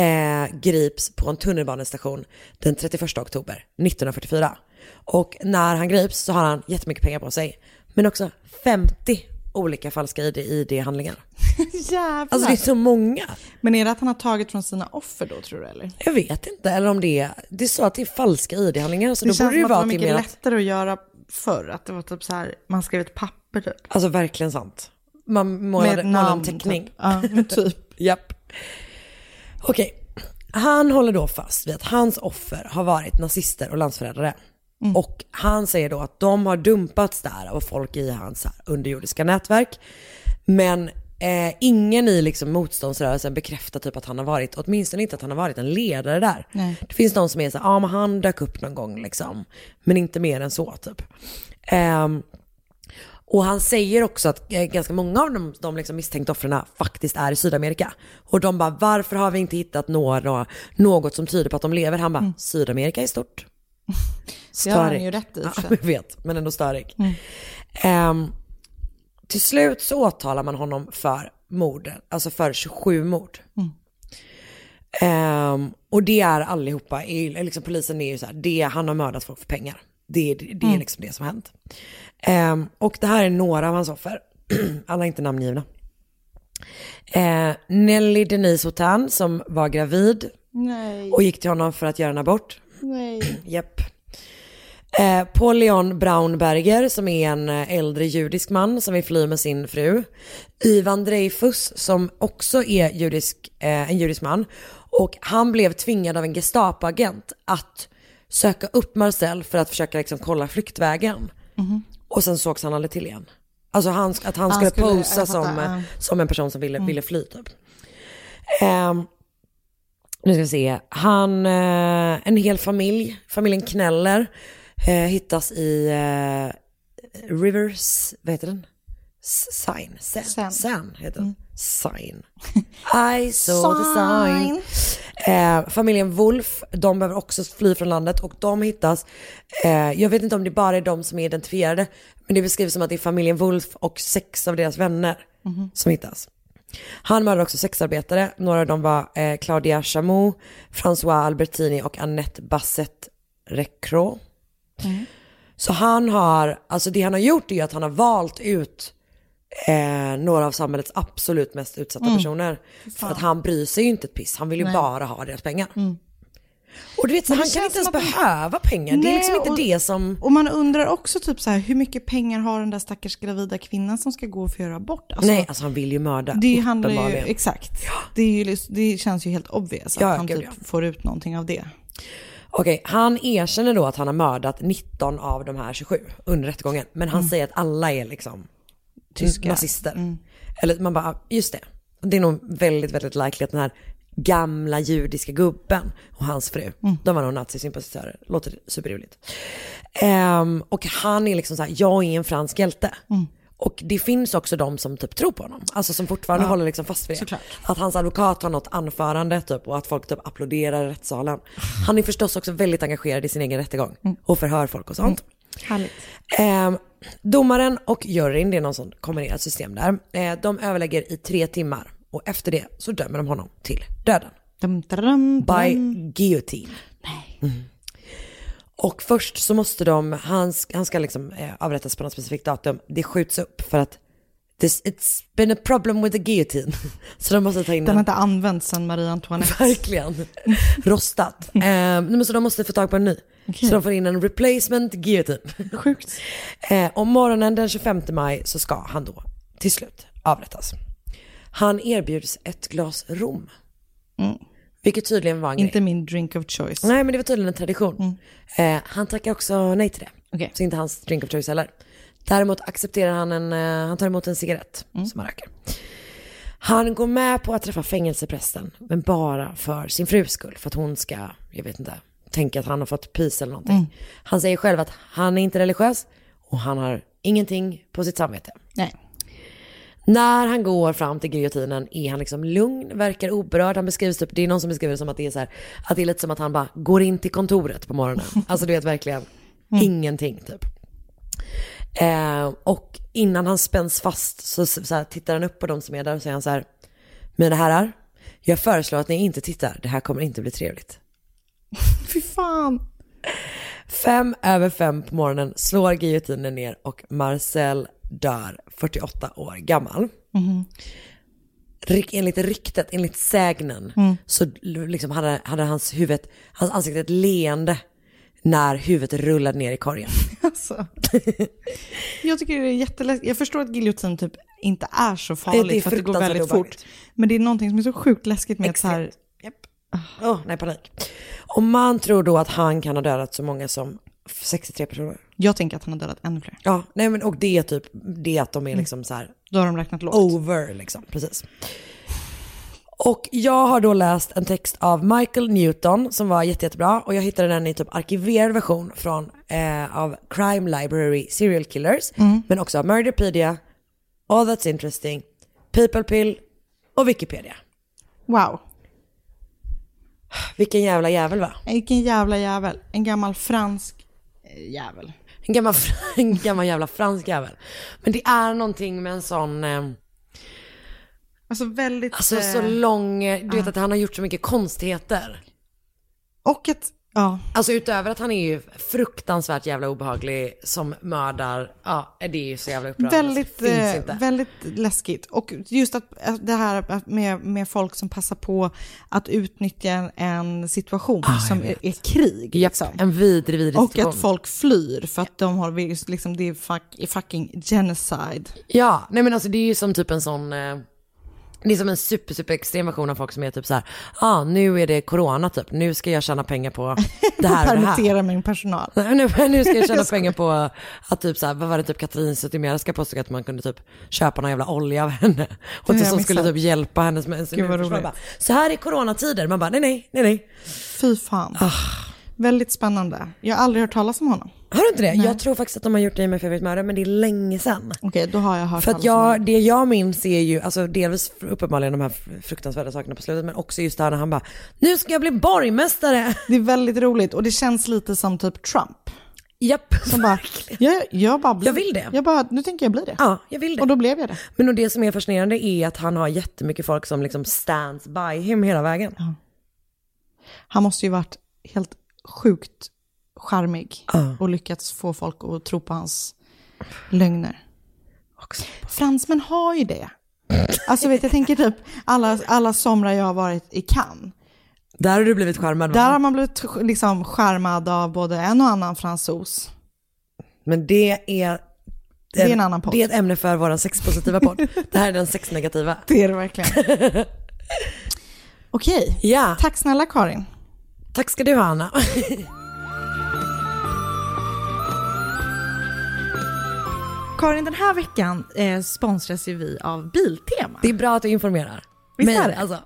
eh, grips på en tunnelbanestation den 31 oktober 1944. Och när han grips så har han jättemycket pengar på sig. Men också 50 olika falska ID-handlingar. Jävlar. Alltså det är så många. Men är det att han har tagit från sina offer då tror du eller? Jag vet inte, eller om det är, det är så att det är falska ID-handlingar. Så det då känns borde det som att det var mycket lättare att göra förr. Att det var typ så här, man skrev ett papper typ. alltså verkligen sant. Man målade, Med målade en namn, teckning. typ. Ja, typ. Japp. Okej, han håller då fast vid att hans offer har varit nazister och landsförrädare. Mm. Och han säger då att de har dumpats där av folk i hans underjordiska nätverk. Men eh, ingen i liksom motståndsrörelsen bekräftar typ att han har varit, åtminstone inte att han har varit en ledare där. Nej. Det finns de som är så ja ah, men han dök upp någon gång liksom. Men inte mer än så typ. Ehm, och han säger också att eh, ganska många av de, de liksom misstänkta offren faktiskt är i Sydamerika. Och de bara, varför har vi inte hittat några, något som tyder på att de lever? Han bara, Sydamerika är stort. Det har han ju rätt i, Ja, jag vet, men ändå störig. Mm. Ehm, till slut så åtalar man honom för morden, alltså för 27 mord. Mm. Ehm, och det är allihopa, liksom polisen är ju så här, det, han har mördat folk för pengar. Det, det, det är Mm. liksom det som har hänt. Ehm, och det här är några av hans offer, alla är inte namngivna. Eh, Nelly Denise Hotan som var gravid Nej. och gick till honom för att göra en abort. Nej. Japp. Eh, Paul Leon Braunberger som är en eh, äldre judisk man som vill fly med sin fru. Ivan Dreyfus som också är judisk, eh, en judisk man. Och han blev tvingad av en Gestapo-agent att söka upp Marcel för att försöka liksom kolla fluktvägen. Mhm. Och sen sågs han aldrig till igen. Alltså han, att han skulle, skulle- posa som, ja. som en person som ville, Mm. ville fly typ. Ehm, nu ska vi se. Han, eh, en hel familj, familjen Kneller, eh, hittas i eh, Rivers, vad heter den? Sign, Sen, Sen. Sen heter Mm. Sign. I saw the sign. Eh, familjen Wolf, de behöver också fly från landet och de hittas, eh, jag vet inte om det bara är de som är identifierade, men det beskrivs som att det är familjen Wolf och sex av deras vänner Mhm. som hittas. Han mördade också sexarbetare, några av dem var eh, Claudia Chamou, François Albertini och Annette Bassett Recro. Mm. Så han har, alltså det han har gjort är att han har valt ut eh, några av samhällets absolut mest utsatta Mm. personer. För att han bryr sig ju inte ett piss, han vill ju Nej. bara ha deras pengar. Mm. Och du vet, det han kan inte ens att- behöva pengar. det är Nej, liksom inte och- det som... Och man undrar också typ så här, hur mycket pengar har den där stackars gravida kvinnan som ska gå och få göra abort? Alltså, Nej, alltså han vill ju mörda. det handlar ju, exakt. Det, är ju, det känns ju helt obvious att Ja, han typ ja. får ut någonting av det. Okej, han erkänner då att han har mördat 19 av de här 27 under rättegången. Men han Mm. säger att alla är liksom Tyskar. nazister. Mm. Eller man bara, just det. Det är nog väldigt, väldigt likely att den här gamla judiska gubben och hans fru, Mm. de var nog nazisympatisörer. Låter superroligt. Ehm, och han är liksom så här, jag är en fransk hjälte. Mm. Och det finns också de som typ tror på honom. Alltså som fortfarande Ja, håller liksom fast vid det. såklart. Att hans advokat har något anförande typ och att folk typ applåderar i rättssalen. Han är förstås också väldigt engagerad i sin egen rättegång och förhör folk och sånt. Härligt. Ehm, domaren och juryn, det är någon sån kombinerat system där, eh, de överlägger i tre timmar och efter det så dömer de honom till döden. Dum, dum, By dum. guillotine. Mm. Och först så måste de, han, han ska liksom eh, avrättas på något specifikt datum. Det skjuts upp för att this, it's been a problem with the guillotine. Så de måste ta in Den har inte använts sedan Marie Antoinette. Verkligen. Rostat. Eh, så de måste få tag på en ny. Okej. Så de får in en replacement guillotine. Sjukt. Eh, om morgonen den 25 maj så ska han då till slut avrättas. Han erbjuds ett glas rom. Mm. Vilket tydligen var en grej. Inte min drink of choice. Nej men det var tydligen en tradition. Eh, han tackar också nej till det. Okej. Så inte hans drink of choice heller. Däremot accepterar han en, eh, han tar emot en cigarett som han röker. Han går med på att träffa fängelseprästen, men bara för sin frus skull. För att hon ska, jag vet inte, tänka att han har fått pris eller någonting. Mm. Han säger själv att han är inte religiös och han har ingenting på sitt samvete. Nej. När han går fram till giljotinen är han liksom lugn, verkar oberörd. Han beskrivs typ, det är någon som beskriver det som att det är så här, att det är lite som att han bara går in till kontoret på morgonen. Alltså du vet verkligen ingenting typ. Eh, och innan han spänns fast så, så här, tittar han upp på de som är där och säger han så här, mina herrar, jag föreslår att ni inte tittar, det här kommer inte bli trevligt. Fy fan. Fem över fem på morgonen slår giljotinen ner och Marcel dör 48 år gammal. Ryk, enligt ryktet, enligt sägnen, Mm. så liksom hade, hade hans huvud, hans ansikte ett leende när huvudet rullade ner i korgen. Alltså. Jag tycker det är jätteläskigt. Jag förstår att giljotin typ inte är så Det- det är farligt för att det går väldigt obehagligt. fort. Men det är någonting som är så sjukt läskigt med att så här, Åh, nej panik. Och man tror då att han kan ha dödat så många som 63 personer. jag tänker att han har dödat ännu fler. Ja, nej men och det är typ det att de är liksom så här Då har de räknat lågt. over liksom, precis. Och jag har då läst en text av Michael Newton som var jätte, jättebra och jag hittade den i typ arkiverad version från eh, av Crime Library Serial Killers, Mm. men också av Murderpedia, All That's Interesting, People Pill och Wikipedia. Wow. Vilken jävla jävel va? Vilken jävla jävel. En gammal fransk eh, jävel. En gammal, en gammal jävla fransk jävel. Men det är någonting med en sån, eh, Alltså väldigt... alltså eh, så lång, eh, du vet ja. att han har gjort så mycket konstigheter. Och att Ja. Alltså utöver att han är ju fruktansvärt jävla obehaglig som mördar, ja det är ju så jävla upprörande. Väldigt, eh, väldigt läskigt. Och just att att det här med, med folk som passar på att utnyttja en situation Ah, som är, vet. är krig. Japp, liksom. en vidrig, vidrig Och situation. att folk flyr för att de har, liksom, det är fuck, fucking genocide. Ja, nej men alltså det är ju som typ en sån, eh, det är som en super, super extrem version av folk som är typ så här, ja ah, nu är det corona typ, nu ska jag tjäna pengar på det här och det här. Permittera min personal. Nej, Nu, nu ska jag tjäna pengar på att typ så här, vad var det typ Katrin Zytomierska påstod att man kunde typ köpa någon jävla olja av henne. Och jag som skulle typ hjälpa hennes. Bara, Så här är coronatider, man bara nej nej nej nej. Fy fan. Ah. Väldigt spännande. Jag har aldrig hört talas om honom. Har du inte det? Nej. Jag tror faktiskt att de har gjort det i med Favorit Mördare men det är länge sedan. Okej, då har jag hört För att jag, det jag minns är ju, alltså delvis uppenbarligen de här fruktansvärda sakerna på slutet men också just det här när han bara, nu ska jag bli borgmästare. Det är väldigt roligt och det känns lite som typ Trump. Japp, Som bara, jag, jag bara blir, Jag vill det. Jag bara, nu tänker jag bli det. Ja, jag vill det. Och då blev jag det. Men och det som är fascinerande är att han har jättemycket folk som liksom stands by him hela vägen. Han måste ju varit helt sjukt charmig Ja. och lyckats få folk att tro på hans lögner. Fransmän har ju det. Alltså vet jag tänker typ alla, alla somrar jag har varit i Cannes. Där har du blivit charmad va? Där har man blivit liksom charmad av både en och annan fransos. Men det är... Det är en annan podd. Det är ett ämne för vår sexpositiva podd. det här är den sexnegativa. Det är det verkligen. Okej, Ja, tack snälla Karin. Tack ska du ha Anna. Karin, den här veckan eh, sponsras ju vi av Biltema. Det är bra att du informerar. Visst är det? Alltså.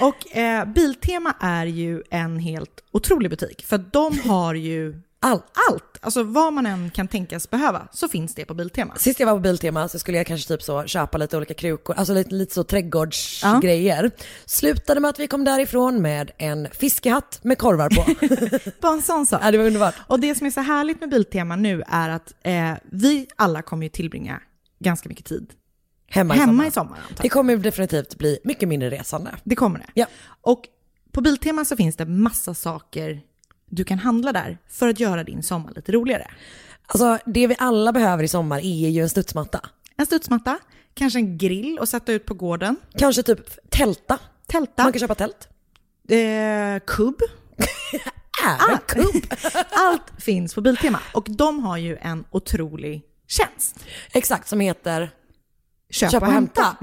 Och eh, Biltema är ju en helt otrolig butik, för de har ju Allt. allt. Alltså vad man än kan tänkas behöva, så finns det på Biltema. Sist jag var på Biltema så skulle jag kanske typ så köpa lite olika krukor, alltså lite, lite så trädgårdsgrejer. Slutade med att vi kom därifrån med en fiskehatt med korvar på. Bara en sån sak. ja, det var underbart. Och det som är så härligt med Biltema nu är att eh, vi alla kommer ju tillbringa ganska mycket tid Hemma, i hemma sommar. i sommar. Det kommer definitivt bli mycket mindre resande. Det kommer det. Ja. Och på Biltema så finns det massa saker du kan handla där för att göra din sommar lite roligare. Alltså det vi alla behöver i sommar är ju en studsmatta. En studsmatta, kanske en grill att sätta ut på gården, Kanske typ tälta. tälta, Man kan köpa tält. eh, kubb. Även kubb. Allt finns på Biltema. Och de har ju en otrolig tjänst. Exakt, som heter Köp, Köp och hämta.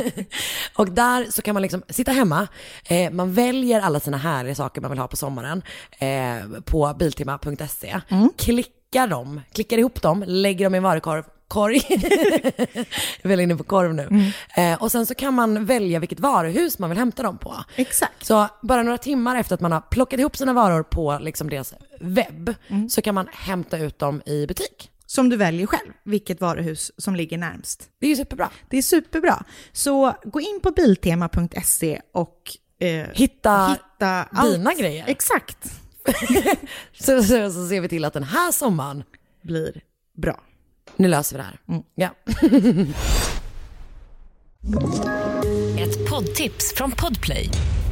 och där så kan man liksom sitta hemma, eh, man väljer alla sina härliga saker man vill ha på sommaren eh, på biltema.se, Mm. klickar dem, klickar ihop dem, lägger dem i en varukorg, korg, jag är väl inne på korv nu, Mm. eh, och sen så kan man välja vilket varuhus man vill hämta dem på. Exakt. Så bara några timmar efter att man har plockat ihop sina varor på liksom deras webb Mm. så kan man hämta ut dem i butik. Som du väljer själv, vilket varuhus som ligger närmst. Det är ju superbra. Det är superbra. Så gå in på biltema.se och eh, Hitta, hitta dina allt. grejer. Exakt. Så, så, så ser vi till att den här sommaren, Blir bra. nu löser vi det här. Mm. Ja. Ett poddtips från Podplay.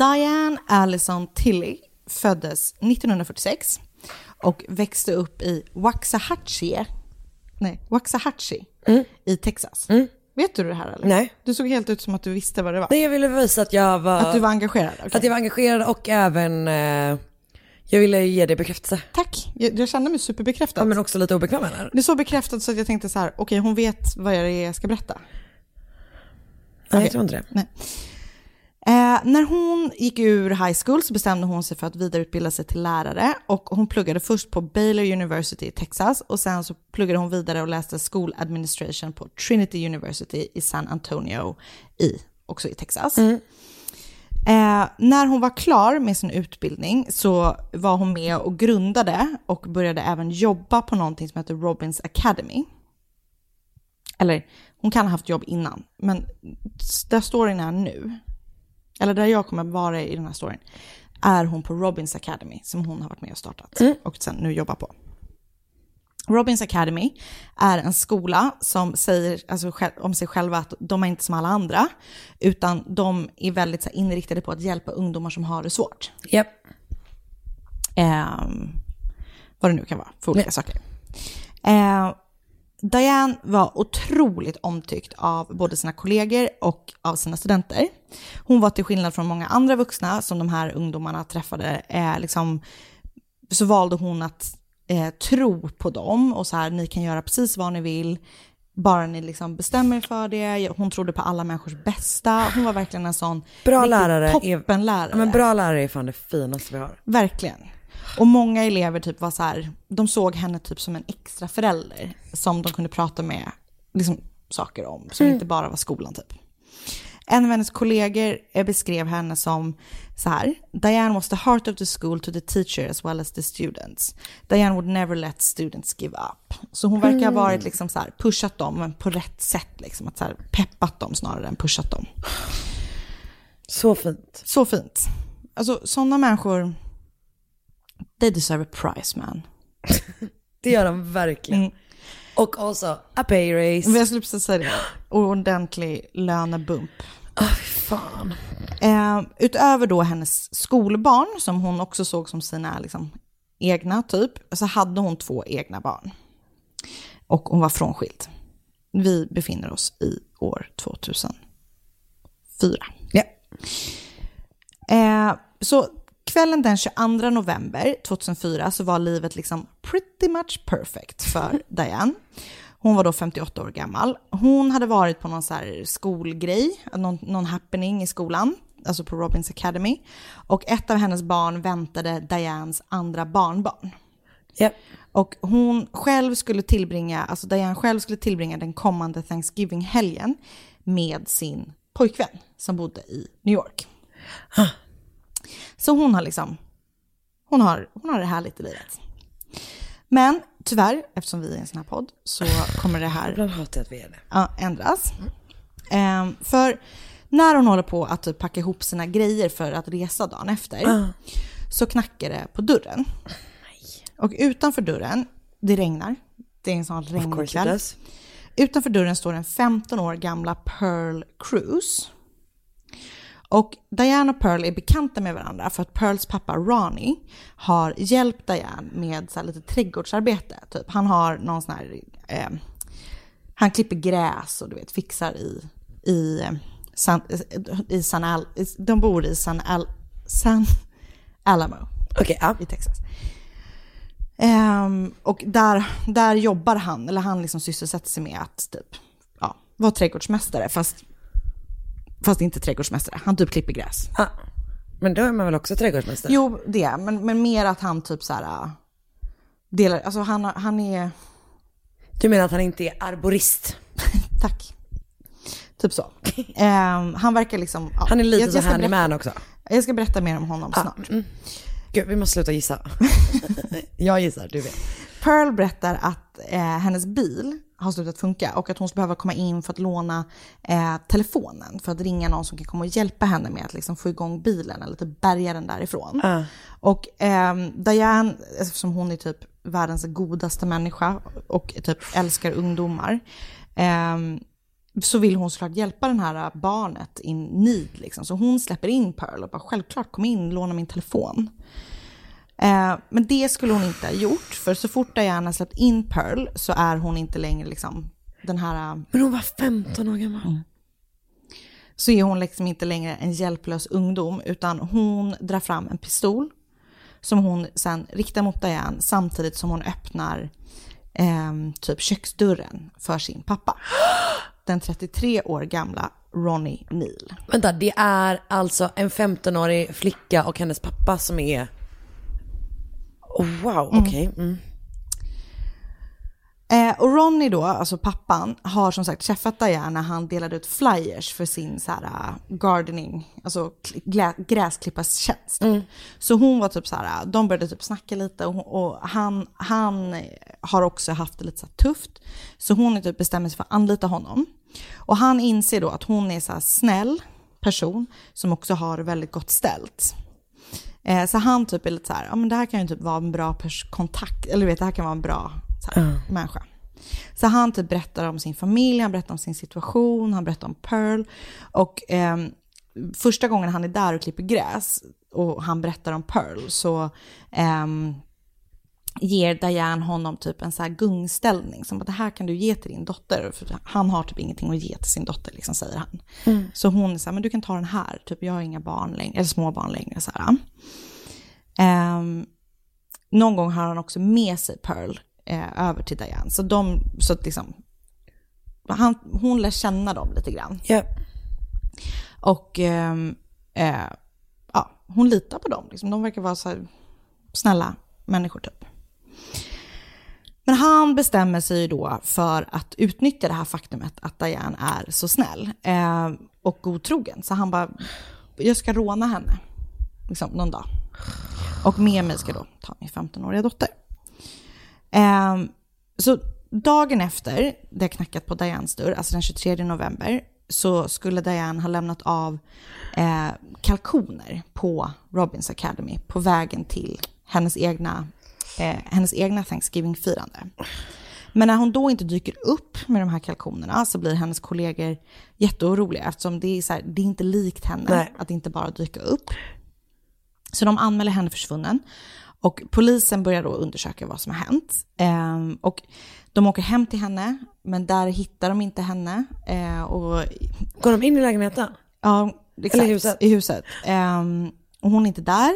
Diane Allison Tilley föddes 1946 och växte upp i Waxahachie, nej, Waxahachie i Texas. Vet du det här eller? Nej. Du såg helt ut som att du visste vad det var. Nej, jag ville visa att jag var, Att du var engagerad? okej. att jag var engagerad och även, eh, jag ville ge dig bekräftelse. Tack, jag, jag kände mig superbekräftad. Ja, men också lite obekväm det. Det är så bekräftat så att jag tänkte så här, okej hon vet vad jag ska berätta. Nej, Okej. jag tror inte det. Nej. Eh, när hon gick ur high school så bestämde hon sig för att vidareutbilda sig till lärare och hon pluggade först på Baylor University i Texas och sen så pluggade hon vidare och läste School Administration på Trinity University i San Antonio i också i Texas. Eh, när hon var klar med sin utbildning så var hon med och grundade och började även jobba på någonting som heter Robbins Academy. Eller hon kan ha haft jobb innan, men där storyn är nu, eller där jag kommer vara i den här storyn, är hon på Robbins Academy som hon har varit med och startat och sen nu jobbar på. Robbins Academy är en skola som säger alltså, om sig själva att de är inte som alla andra, utan de är väldigt så här, inriktade på att hjälpa ungdomar som har det svårt. Japp. Ehm, vad det nu kan vara för olika saker. Eh, Diane var otroligt omtyckt av både sina kollegor och av sina studenter. Hon var till skillnad från många andra vuxna som de här ungdomarna träffade, eh, liksom, så valde hon att eh, tro på dem och så här, ni kan göra precis vad ni vill, bara ni liksom bestämmer er för det. Hon trodde på alla människors bästa. Hon var verkligen en sån Bra lärare är- toppenlärare. Ja, men bra lärare är fan det finaste vi har. Verkligen. Och många elever typ var så här, de såg henne typ som en extra förälder som de kunde prata med liksom, saker om, som Mm. inte bara var skolan typ. En av hennes kollegor eh, beskrev henne som så här, Diane was the heart of the school to the teacher as well as the students. Diane would never let students give up. Så hon verkar ha Mm. varit liksom så här, pushat dem men på rätt sätt, liksom, att så här, peppat dem snarare än pushat dem. Så fint. Så fint. Alltså sådana människor, they deserve a prize man. Det gör de verkligen. Mm. Och också a pay raise. Men jag skulle precis säga det. Ordentlig lönebump. Fan. Eh, utöver då hennes skolbarn, som hon också såg som sina liksom, egna typ, så hade hon två egna barn. Och hon var frånskild. Vi befinner oss i år 2004. Ja. Eh, så kvällen den 22 november 2004 så var livet liksom pretty much perfect för Diane. Hon var då 58 år gammal. Hon hade varit på någon så här skolgrej, någon, någon happening i skolan, alltså på Robbins Academy. Och ett av hennes barn väntade Dianes andra barnbarn. Japp. Och hon själv skulle tillbringa, alltså Diane själv skulle tillbringa den kommande Thanksgiving-helgen med sin pojkvän som bodde i New York. Så hon har liksom, hon har, hon har det härligt i livet. Men tyvärr, eftersom vi är en sån här podd, så kommer det här Ibland hatar jag att vi är det. ja, ändras. Ehm, för när hon håller på att typ packa ihop sina grejer för att resa dagen efter, så knackar det på dörren. Och utanför dörren, det regnar, det är en sån regnkväll. Utanför dörren står den 15 år gamla Pearl Cruise. Och Diane och Pearl är bekanta med varandra för att Pearls pappa Ronnie har hjälpt Diane med så lite trädgårdsarbete. Typ. Han har någon sån här, eh, han klipper gräs och du vet fixar i, i, eh, San, i San Al, de bor i San, Al, San Alamo Okej, ja. i Texas. Ehm, och där, där jobbar han, eller han liksom sysselsätter sig med att typ, ja, vara trädgårdsmästare, fast, fast inte trädgårdsmästare. Han typ klipper gräs. Ah. Men då är man väl också trädgårdsmästare? Jo, det, men, men mer att han typ så här, äh, delar, alltså han, han är, Du menar att han inte är arborist? tack. Typ så. Ehm, han verkar liksom... ja, Han är lite jag- så jag berätta- också. Jag ska berätta mer om honom snart. Gud, vi måste sluta gissa. jag gissar, du vet. Pearl berättar att eh, hennes bil har slutat funka och att hon behöver komma in för att låna eh, telefonen för att ringa någon som kan komma och hjälpa henne med att liksom, få igång bilen eller typ bärga den därifrån. Ah. Och ehm, Diane, eftersom hon är typ världens godaste människa och typ älskar ungdomar, ehm, så vill hon såklart hjälpa den här barnet in need. Liksom. Så hon släpper in Pearl och bara självklart kom in, låna min telefon. Eh, men det skulle hon inte ha gjort, för så fort Diana släppt in Pearl så är hon inte längre liksom den här... eh, Men hon var 15 år gammal. Så är hon liksom inte längre en hjälplös ungdom, utan hon drar fram en pistol som hon sen riktar mot Diane samtidigt som hon öppnar eh, typ köksdörren för sin pappa. Den 33 år gamla Ronnie Neal. Vänta, det är alltså en 15-årig flicka och hennes pappa som är... Oh, wow, okej. Mm. Eh, och Ronny då, alltså pappan, har som sagt träffat Diane när han delade ut flyers för sin så här, uh, gardening, alltså gräsklippartjänst. Så hon var typ så här, de började typ snacka lite och, och han, han har också haft det lite så tufft. Så hon är typ bestämmer sig för att anlita honom. Och han inser då att hon är så här snäll person som också har väldigt gott ställt. Eh, så han typ är lite så här, ja men det här kan ju typ vara en bra kontakt, eller du vet det här kan vara en bra så här, människa. Så han typ berättar om sin familj, han berättar om sin situation, han berättar om Pearl. Och ehm, första gången han är där och klipper gräs och han berättar om Pearl så ehm, ger Diane honom typ en så här gungställning som att det här kan du ge till din dotter. För han har typ ingenting att ge till sin dotter, liksom, säger han. Mm. Så hon här, men du kan ta den här, typ jag har inga barn längre, eller små barn längre. Så. Ehm, någon gång har han också med sig Pearl eh, över till Diane. Så de, så liksom, han, hon lär känna dem lite grann. Och ehm, eh, ja, hon litar på dem. Liksom. De verkar vara så här snälla människor typ. Men han bestämmer sig då för att utnyttja det här faktumet att Diane är så snäll eh, och godtrogen. Så han bara, jag ska råna henne liksom, någon dag. Och med mig ska då ta min 15-åriga dotter. Eh, så dagen efter det knackat på Dianes dörr, alltså den 23 november, så skulle Diane ha lämnat av eh, kalkoner på Robins Academy på vägen till hennes egna, eh, hennes egna Thanksgiving-firande. Men när hon då inte dyker upp med de här kalkonerna så blir hennes kollegor jätteoroliga eftersom det är, så här, det är inte likt henne Nej. att inte bara dyka upp. Så de anmäler henne försvunnen och polisen börjar då undersöka vad som har hänt. Ehm, och de åker hem till henne, men där hittar de inte henne. Eh, och, Går de in i lägenheten? Ja, exakt. Eller i huset? I huset. Ehm, och hon är inte där.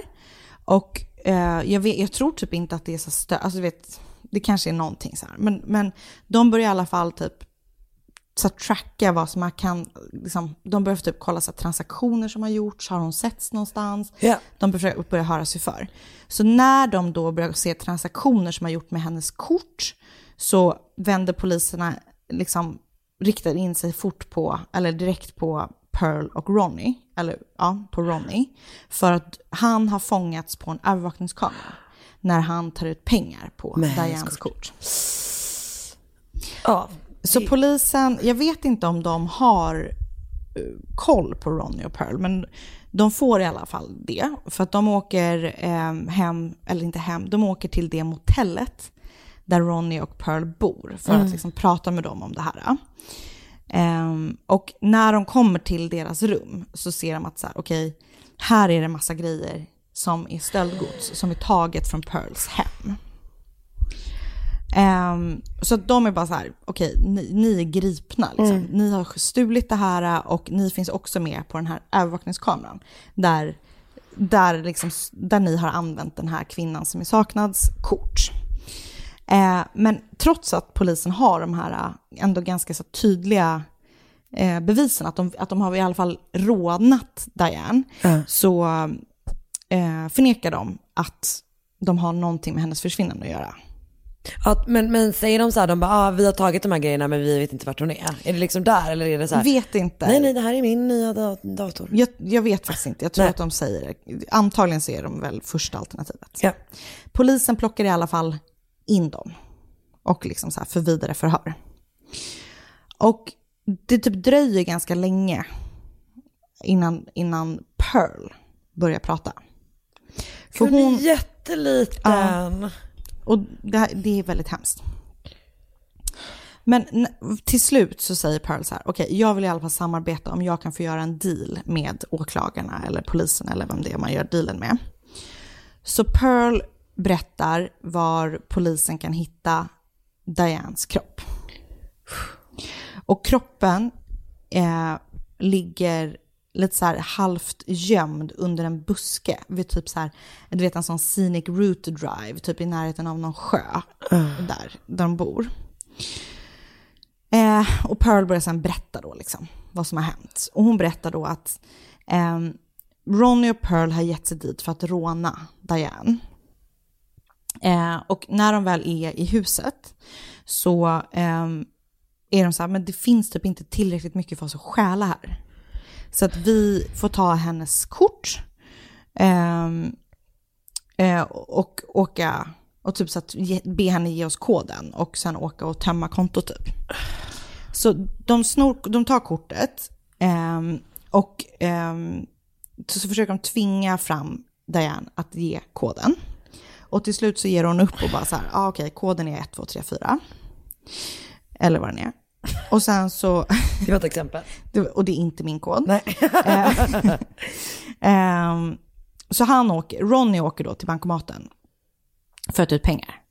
Och eh, jag, vet, jag tror typ inte att det är så stö... Alltså vet, det kanske är någonting så här. Men, men de börjar i alla fall typ så tracka vad som man kan, liksom, de börjar typ kolla så att transaktioner som har gjorts, har hon setts någonstans? Ja. De börjar, börjar höra sig för. Så när de då börjar se transaktioner som har gjort med hennes kort så vänder poliserna, liksom riktar in sig fort på, eller direkt på Pearl och Ronnie, eller ja, på Ronnie, för att han har fångats på en övervakningskamera när han tar ut pengar på hennes Dianes kort. Ja. Så polisen, jag vet inte om de har eh, koll på Ronnie och Pearl, men de får i alla fall det. För att de åker eh, hem, eller inte hem, de åker till det motellet där Ronnie och Pearl bor för Mm. att liksom prata med dem om det här. Ehm, och när de kommer till deras rum så ser de att så här, okej, här är det massa grejer som är stöldgods som är taget från Pearls hem. Ehm, så att de är bara så här, okej, ni, ni är gripna. Liksom. Mm. Ni har stulit det här och ni finns också med på den här övervakningskameran. Där, där, liksom, där ni har använt den här kvinnan som är saknads kort. Eh, men trots att polisen har de här eh, ändå ganska så tydliga eh, bevisen, att de, att de har i alla fall rånat Diane, så eh, förnekar de att de har någonting med hennes försvinnande att göra. Ja, men, men säger de så här, de bara, ah, vi har tagit de här grejerna men vi vet inte vart hon är. Är det liksom där eller är det så här? Vet inte. Nej, nej, det här är min nya da- dator. Jag, jag vet faktiskt inte. Jag tror Nej. att de säger det. Antagligen så är de väl första alternativet. Ja. Polisen plockar i alla fall in dem och liksom så här för vidare förhör. Och det typ dröjer ganska länge innan, innan Pearl börjar prata. För Hon är jätteliten. och det, här, det är väldigt hemskt. Men till slut så säger Pearl så här, okej, jag vill i alla fall samarbeta om jag kan få göra en deal med åklagarna eller polisen eller vem det är man gör dealen med. Så Pearl berättar var polisen kan hitta Dianes kropp. Och kroppen eh, ligger lite så här halvt gömd under en buske vid typ så här, du vet en sån scenic route drive, typ i närheten av någon sjö där, där de bor. Eh, och Pearl börjar sen berätta då liksom vad som har hänt. Och hon berättar då att eh, Ronnie och Pearl har gett sig dit för att råna Diane. Eh, och när de väl är i huset så eh, är de så här, men det finns typ inte tillräckligt mycket för oss att stjäla här. Så att vi får ta hennes kort ehm, eh, och åka och typ så att ge, be henne ge oss koden och sen åka och tömma kontot typ. Så de, snor, de tar kortet ehm, och så, så försöker de tvinga fram Diane att ge koden. Och till slut så ger hon upp och bara så här, ah, okej, koden är 1, 2, 3, 4. Eller vad den är. Och sen så... Det var ett exempel. Och det är inte min kod. Nej. Eh, ehm, så han åker, Ronny åker då till bankomaten för att ta ut pengar.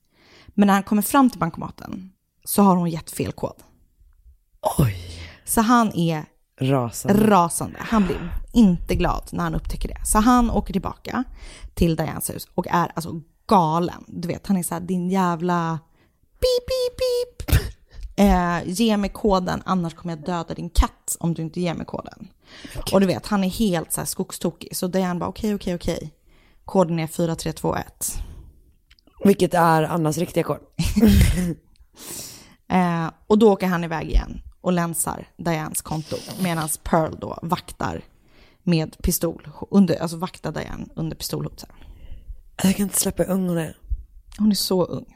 Men när han kommer fram till bankomaten så har hon gett fel kod. Oj. Så han är Rasande. rasande. Han blir inte glad när han upptäcker det. Så han åker tillbaka till Dianes hus och är alltså galen. Du vet, han är så här, din jävla pip, pip, pip. Eh, ge mig koden, annars kommer jag döda din katt om du inte ger mig koden. Och du vet, han är helt så här skogstokig. Så Diane bara, okej, okej, okej. Koden är 4321. Vilket är Annas riktiga kod. Eh, och då åker han iväg igen och länsar Dianes konto. Medan Pearl då vaktar med pistol, under, alltså vaktar Diane under pistolhot. så här. Jag kan inte släppa hur ung hon är. Hon är så ung.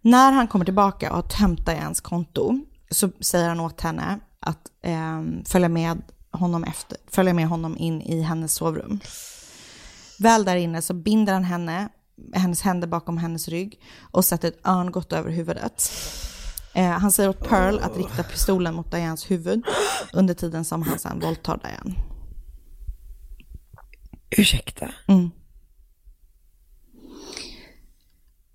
När han kommer tillbaka och har tömt Dianes konto så säger han åt henne att eh, följa, med honom efter, följa med honom in i hennes sovrum. Väl där inne så binder han henne, hennes händer bakom hennes rygg och sätter ett örngott över huvudet. Eh, han säger åt Pearl att rikta pistolen mot Dianes huvud under tiden som han sen våldtar Diane. Ursäkta? Mm.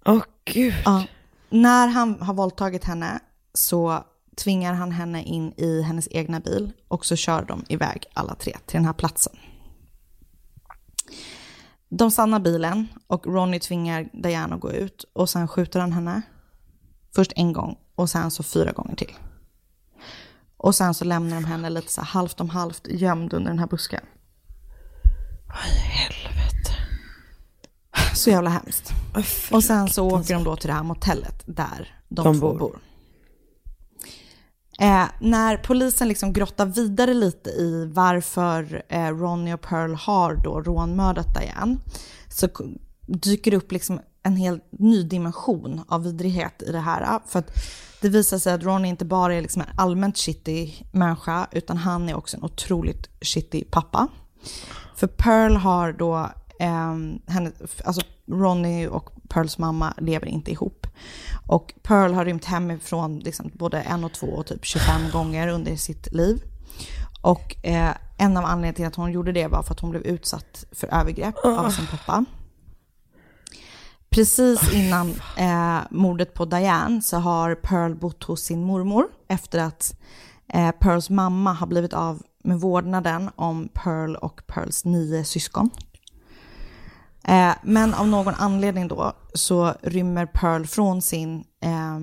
Åh gud. Ja. När han har våldtagit henne så tvingar han henne in i hennes egna bil och så kör de iväg alla tre till den här platsen. De stannar bilen och Ronny tvingar Diana att gå ut och sen skjuter han henne. Först en gång och sen så fyra gånger till. Och sen så lämnar de henne lite så här halvt om halvt gömd under den här busken. Vad i helvete. Så jävla hemskt. Och sen så åker de då till det här motellet där de, De två bor. bor. Eh, när polisen liksom grottar vidare lite i varför eh, Ronny och Pearl har då rånmördat Diane så dyker det upp liksom en helt ny dimension av vidrighet i det här. För att det visar sig att Ronny inte bara är liksom en allmänt shitty människa utan han är också en otroligt shitty pappa. För Pearl har då, ehm, henne, alltså Ronny och Pearls mamma lever inte ihop. Och Pearl har rymt hemifrån liksom både en och två och typ 25 gånger under sitt liv. Och eh, en av anledningarna till att hon gjorde det var för att hon blev utsatt för övergrepp av sin pappa. Precis innan eh, mordet på Diane så har Pearl bott hos sin mormor efter att eh, Pearls mamma har blivit av med vårdnaden om Pearl och Pearls nio syskon. Eh, men av någon anledning då så rymmer Pearl från sin eh,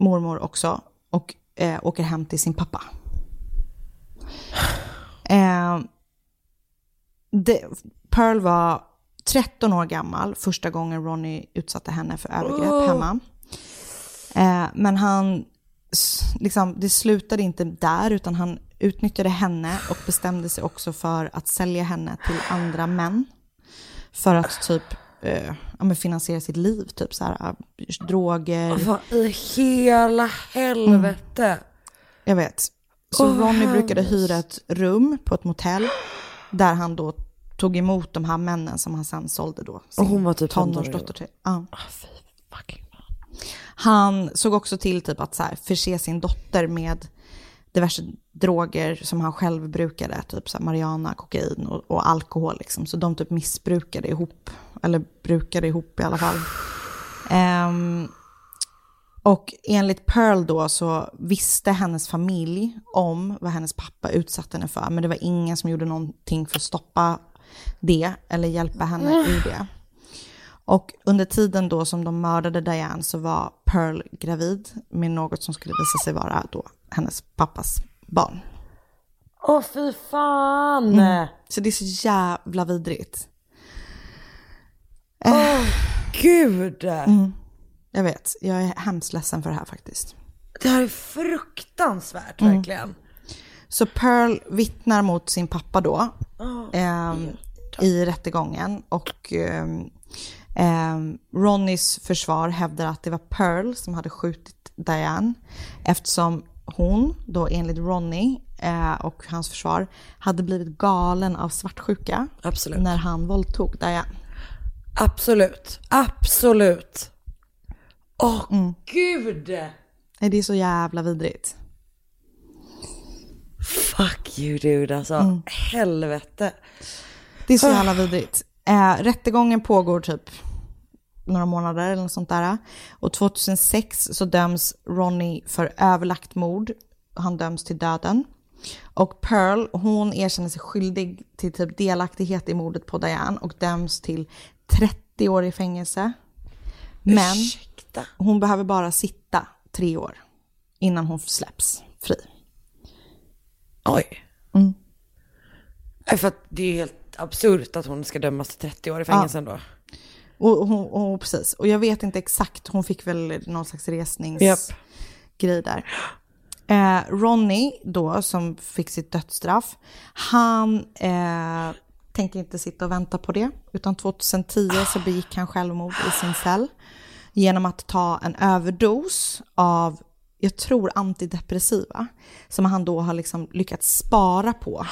mormor också och eh, åker hem till sin pappa. Eh, det, Pearl var 13 år gammal första gången Ronny utsatte henne för övergrepp Oh. hemma. Eh, men han, liksom, det slutade inte där utan han utnyttjade henne och bestämde sig också för att sälja henne till andra män. För att typ eh, ja, finansiera sitt liv, typ så här, eh, droger. Vad i hela helvete. Jag vet. Så Åh, Ronny brukade hemskt. hyra ett rum på ett motell där han då tog emot de här männen som han sen sålde då. Och hon var typ 15 år tonårsdotter till. Ja. Han såg också till typ att så här, förse sin dotter med diverse droger som han själv brukade, typ så marijuana, kokain och, och alkohol. Liksom. Så de typ missbrukade ihop, eller brukade ihop i alla fall. Ehm, och enligt Pearl då så visste hennes familj om vad hennes pappa utsatte henne för, men det var ingen som gjorde någonting för att stoppa det eller hjälpa henne ur det. Och under tiden då som de mördade Diane så var Pearl gravid med något som skulle visa sig vara då hennes pappas barn. Åh fy fan. Mm. Så det är så jävla vidrigt. Eh, gud! Mm. Jag vet, jag är hemskt ledsen för det här faktiskt. Det här är fruktansvärt Mm. verkligen. Så Pearl vittnar mot sin pappa då Oh, ehm, i rättegången och ehm, Ronnys försvar hävdar att det var Pearl som hade skjutit Diane eftersom hon då enligt Ronny eh, och hans försvar hade blivit galen av svartsjuka Absolut. när han våldtog Diane. Absolut, absolut. Åh Mm. gud! Nej, Det är så jävla vidrigt. Fuck you dude alltså. Mm. Helvete. Det är så Ah. jävla vidrigt. Eh, rättegången pågår typ några månader eller något sånt där. Och 2006 så döms Ronny för överlagt mord. Han döms till döden. Och Pearl, hon erkänner sig skyldig till typ delaktighet i mordet på Diane och döms till 30 år i fängelse. Men Ursäkta. hon behöver bara sitta tre år innan hon släpps fri. Oj. Mm. För att det är helt absurt att hon ska dömas till 30 år i fängelsen då. Och, hon- och, precis. Och jag vet inte exakt, hon fick väl någon slags resningsgrej Japp. där. Eh, Ronny då, som fick sitt dödsstraff, han eh, tänkte inte sitta och vänta på det. Utan 2010 så begick han självmord i sin cell genom att ta en överdos av, jag tror antidepressiva, som han då har liksom lyckats spara på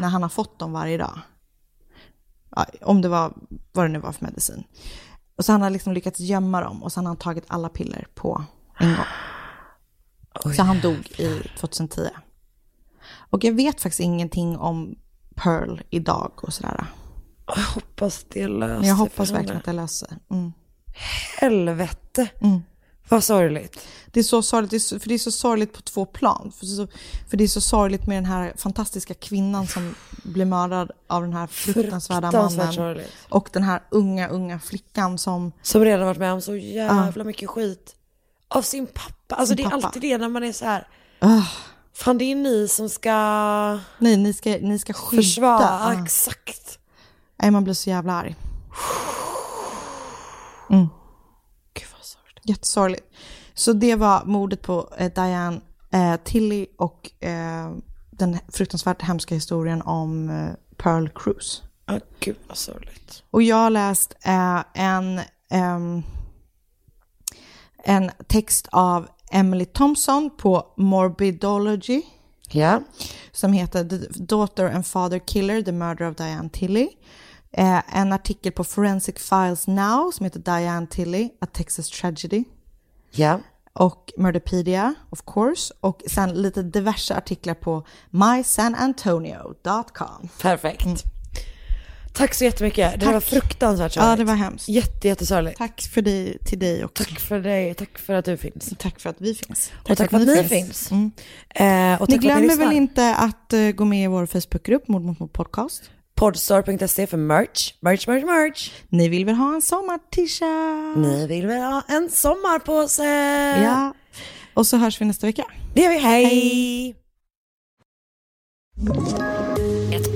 när han har fått dem varje dag. Ja, om det var vad det nu var för medicin. Och så han har liksom lyckats gömma dem och så han har han tagit alla piller på en gång. så han dog i 2010. Och jag vet faktiskt ingenting om Pearl idag och sådär. Jag hoppas det löser Men jag hoppas verkligen att det löser sig. Mm. Helvete. Vad sorgligt. Det är så sorgligt, det är så, för det är så sorgligt på två plan. För, för det är så sorgligt med den här fantastiska kvinnan som blir mördad av den här fruktansvärda mannen. sorgligt. Och den här unga, unga flickan som... Som redan varit med om så jävla mycket skit. Av sin pappa. Alltså Sin det är pappa. alltid det när man är så här. Ah. Fan det är ni som ska Nej, ni ska, ni ska skydda. försvara. Ah. Exakt. Nej, man blir så jävla arg. Mm. Jättesorgligt. Så det var mordet på eh, Diane eh, Tilly och eh, den fruktansvärt hemska historien om eh, Pearl Cruise. Ah, gud vad sorgligt. Och jag har läst eh, en, ehm, en text av Emily Thompson på Morbidology. Ja. Som heter The Daughter and Father Killer, The Murder of Diane Tilly. Eh, en artikel på Forensic Files Now som heter Diane Tilly, A Texas Tragedy. Ja. Och Murderpedia, of course. Och sen lite diverse artiklar på mysanantonio.com. Perfekt. Tack så jättemycket. Det Tack. var fruktansvärt Ja, sorgligt. det var hemskt. Jätte, jättesorgligt. Tack för dig, till dig också. Tack för dig. Tack för att du finns. Tack för att vi finns. Och tack för att ni finns. Mm. Eh, och Ni tack att glömmer väl inte att eh, gå med i vår Facebookgrupp Mord mot mord podcast? Podstore.se för merch. Merch, merch, merch. Ni vill väl ha en sommar-t-shirt? Ni vill väl ha en sommarpåse? Ja. Och så hörs vi nästa vecka. Det gör vi. Hej! Ett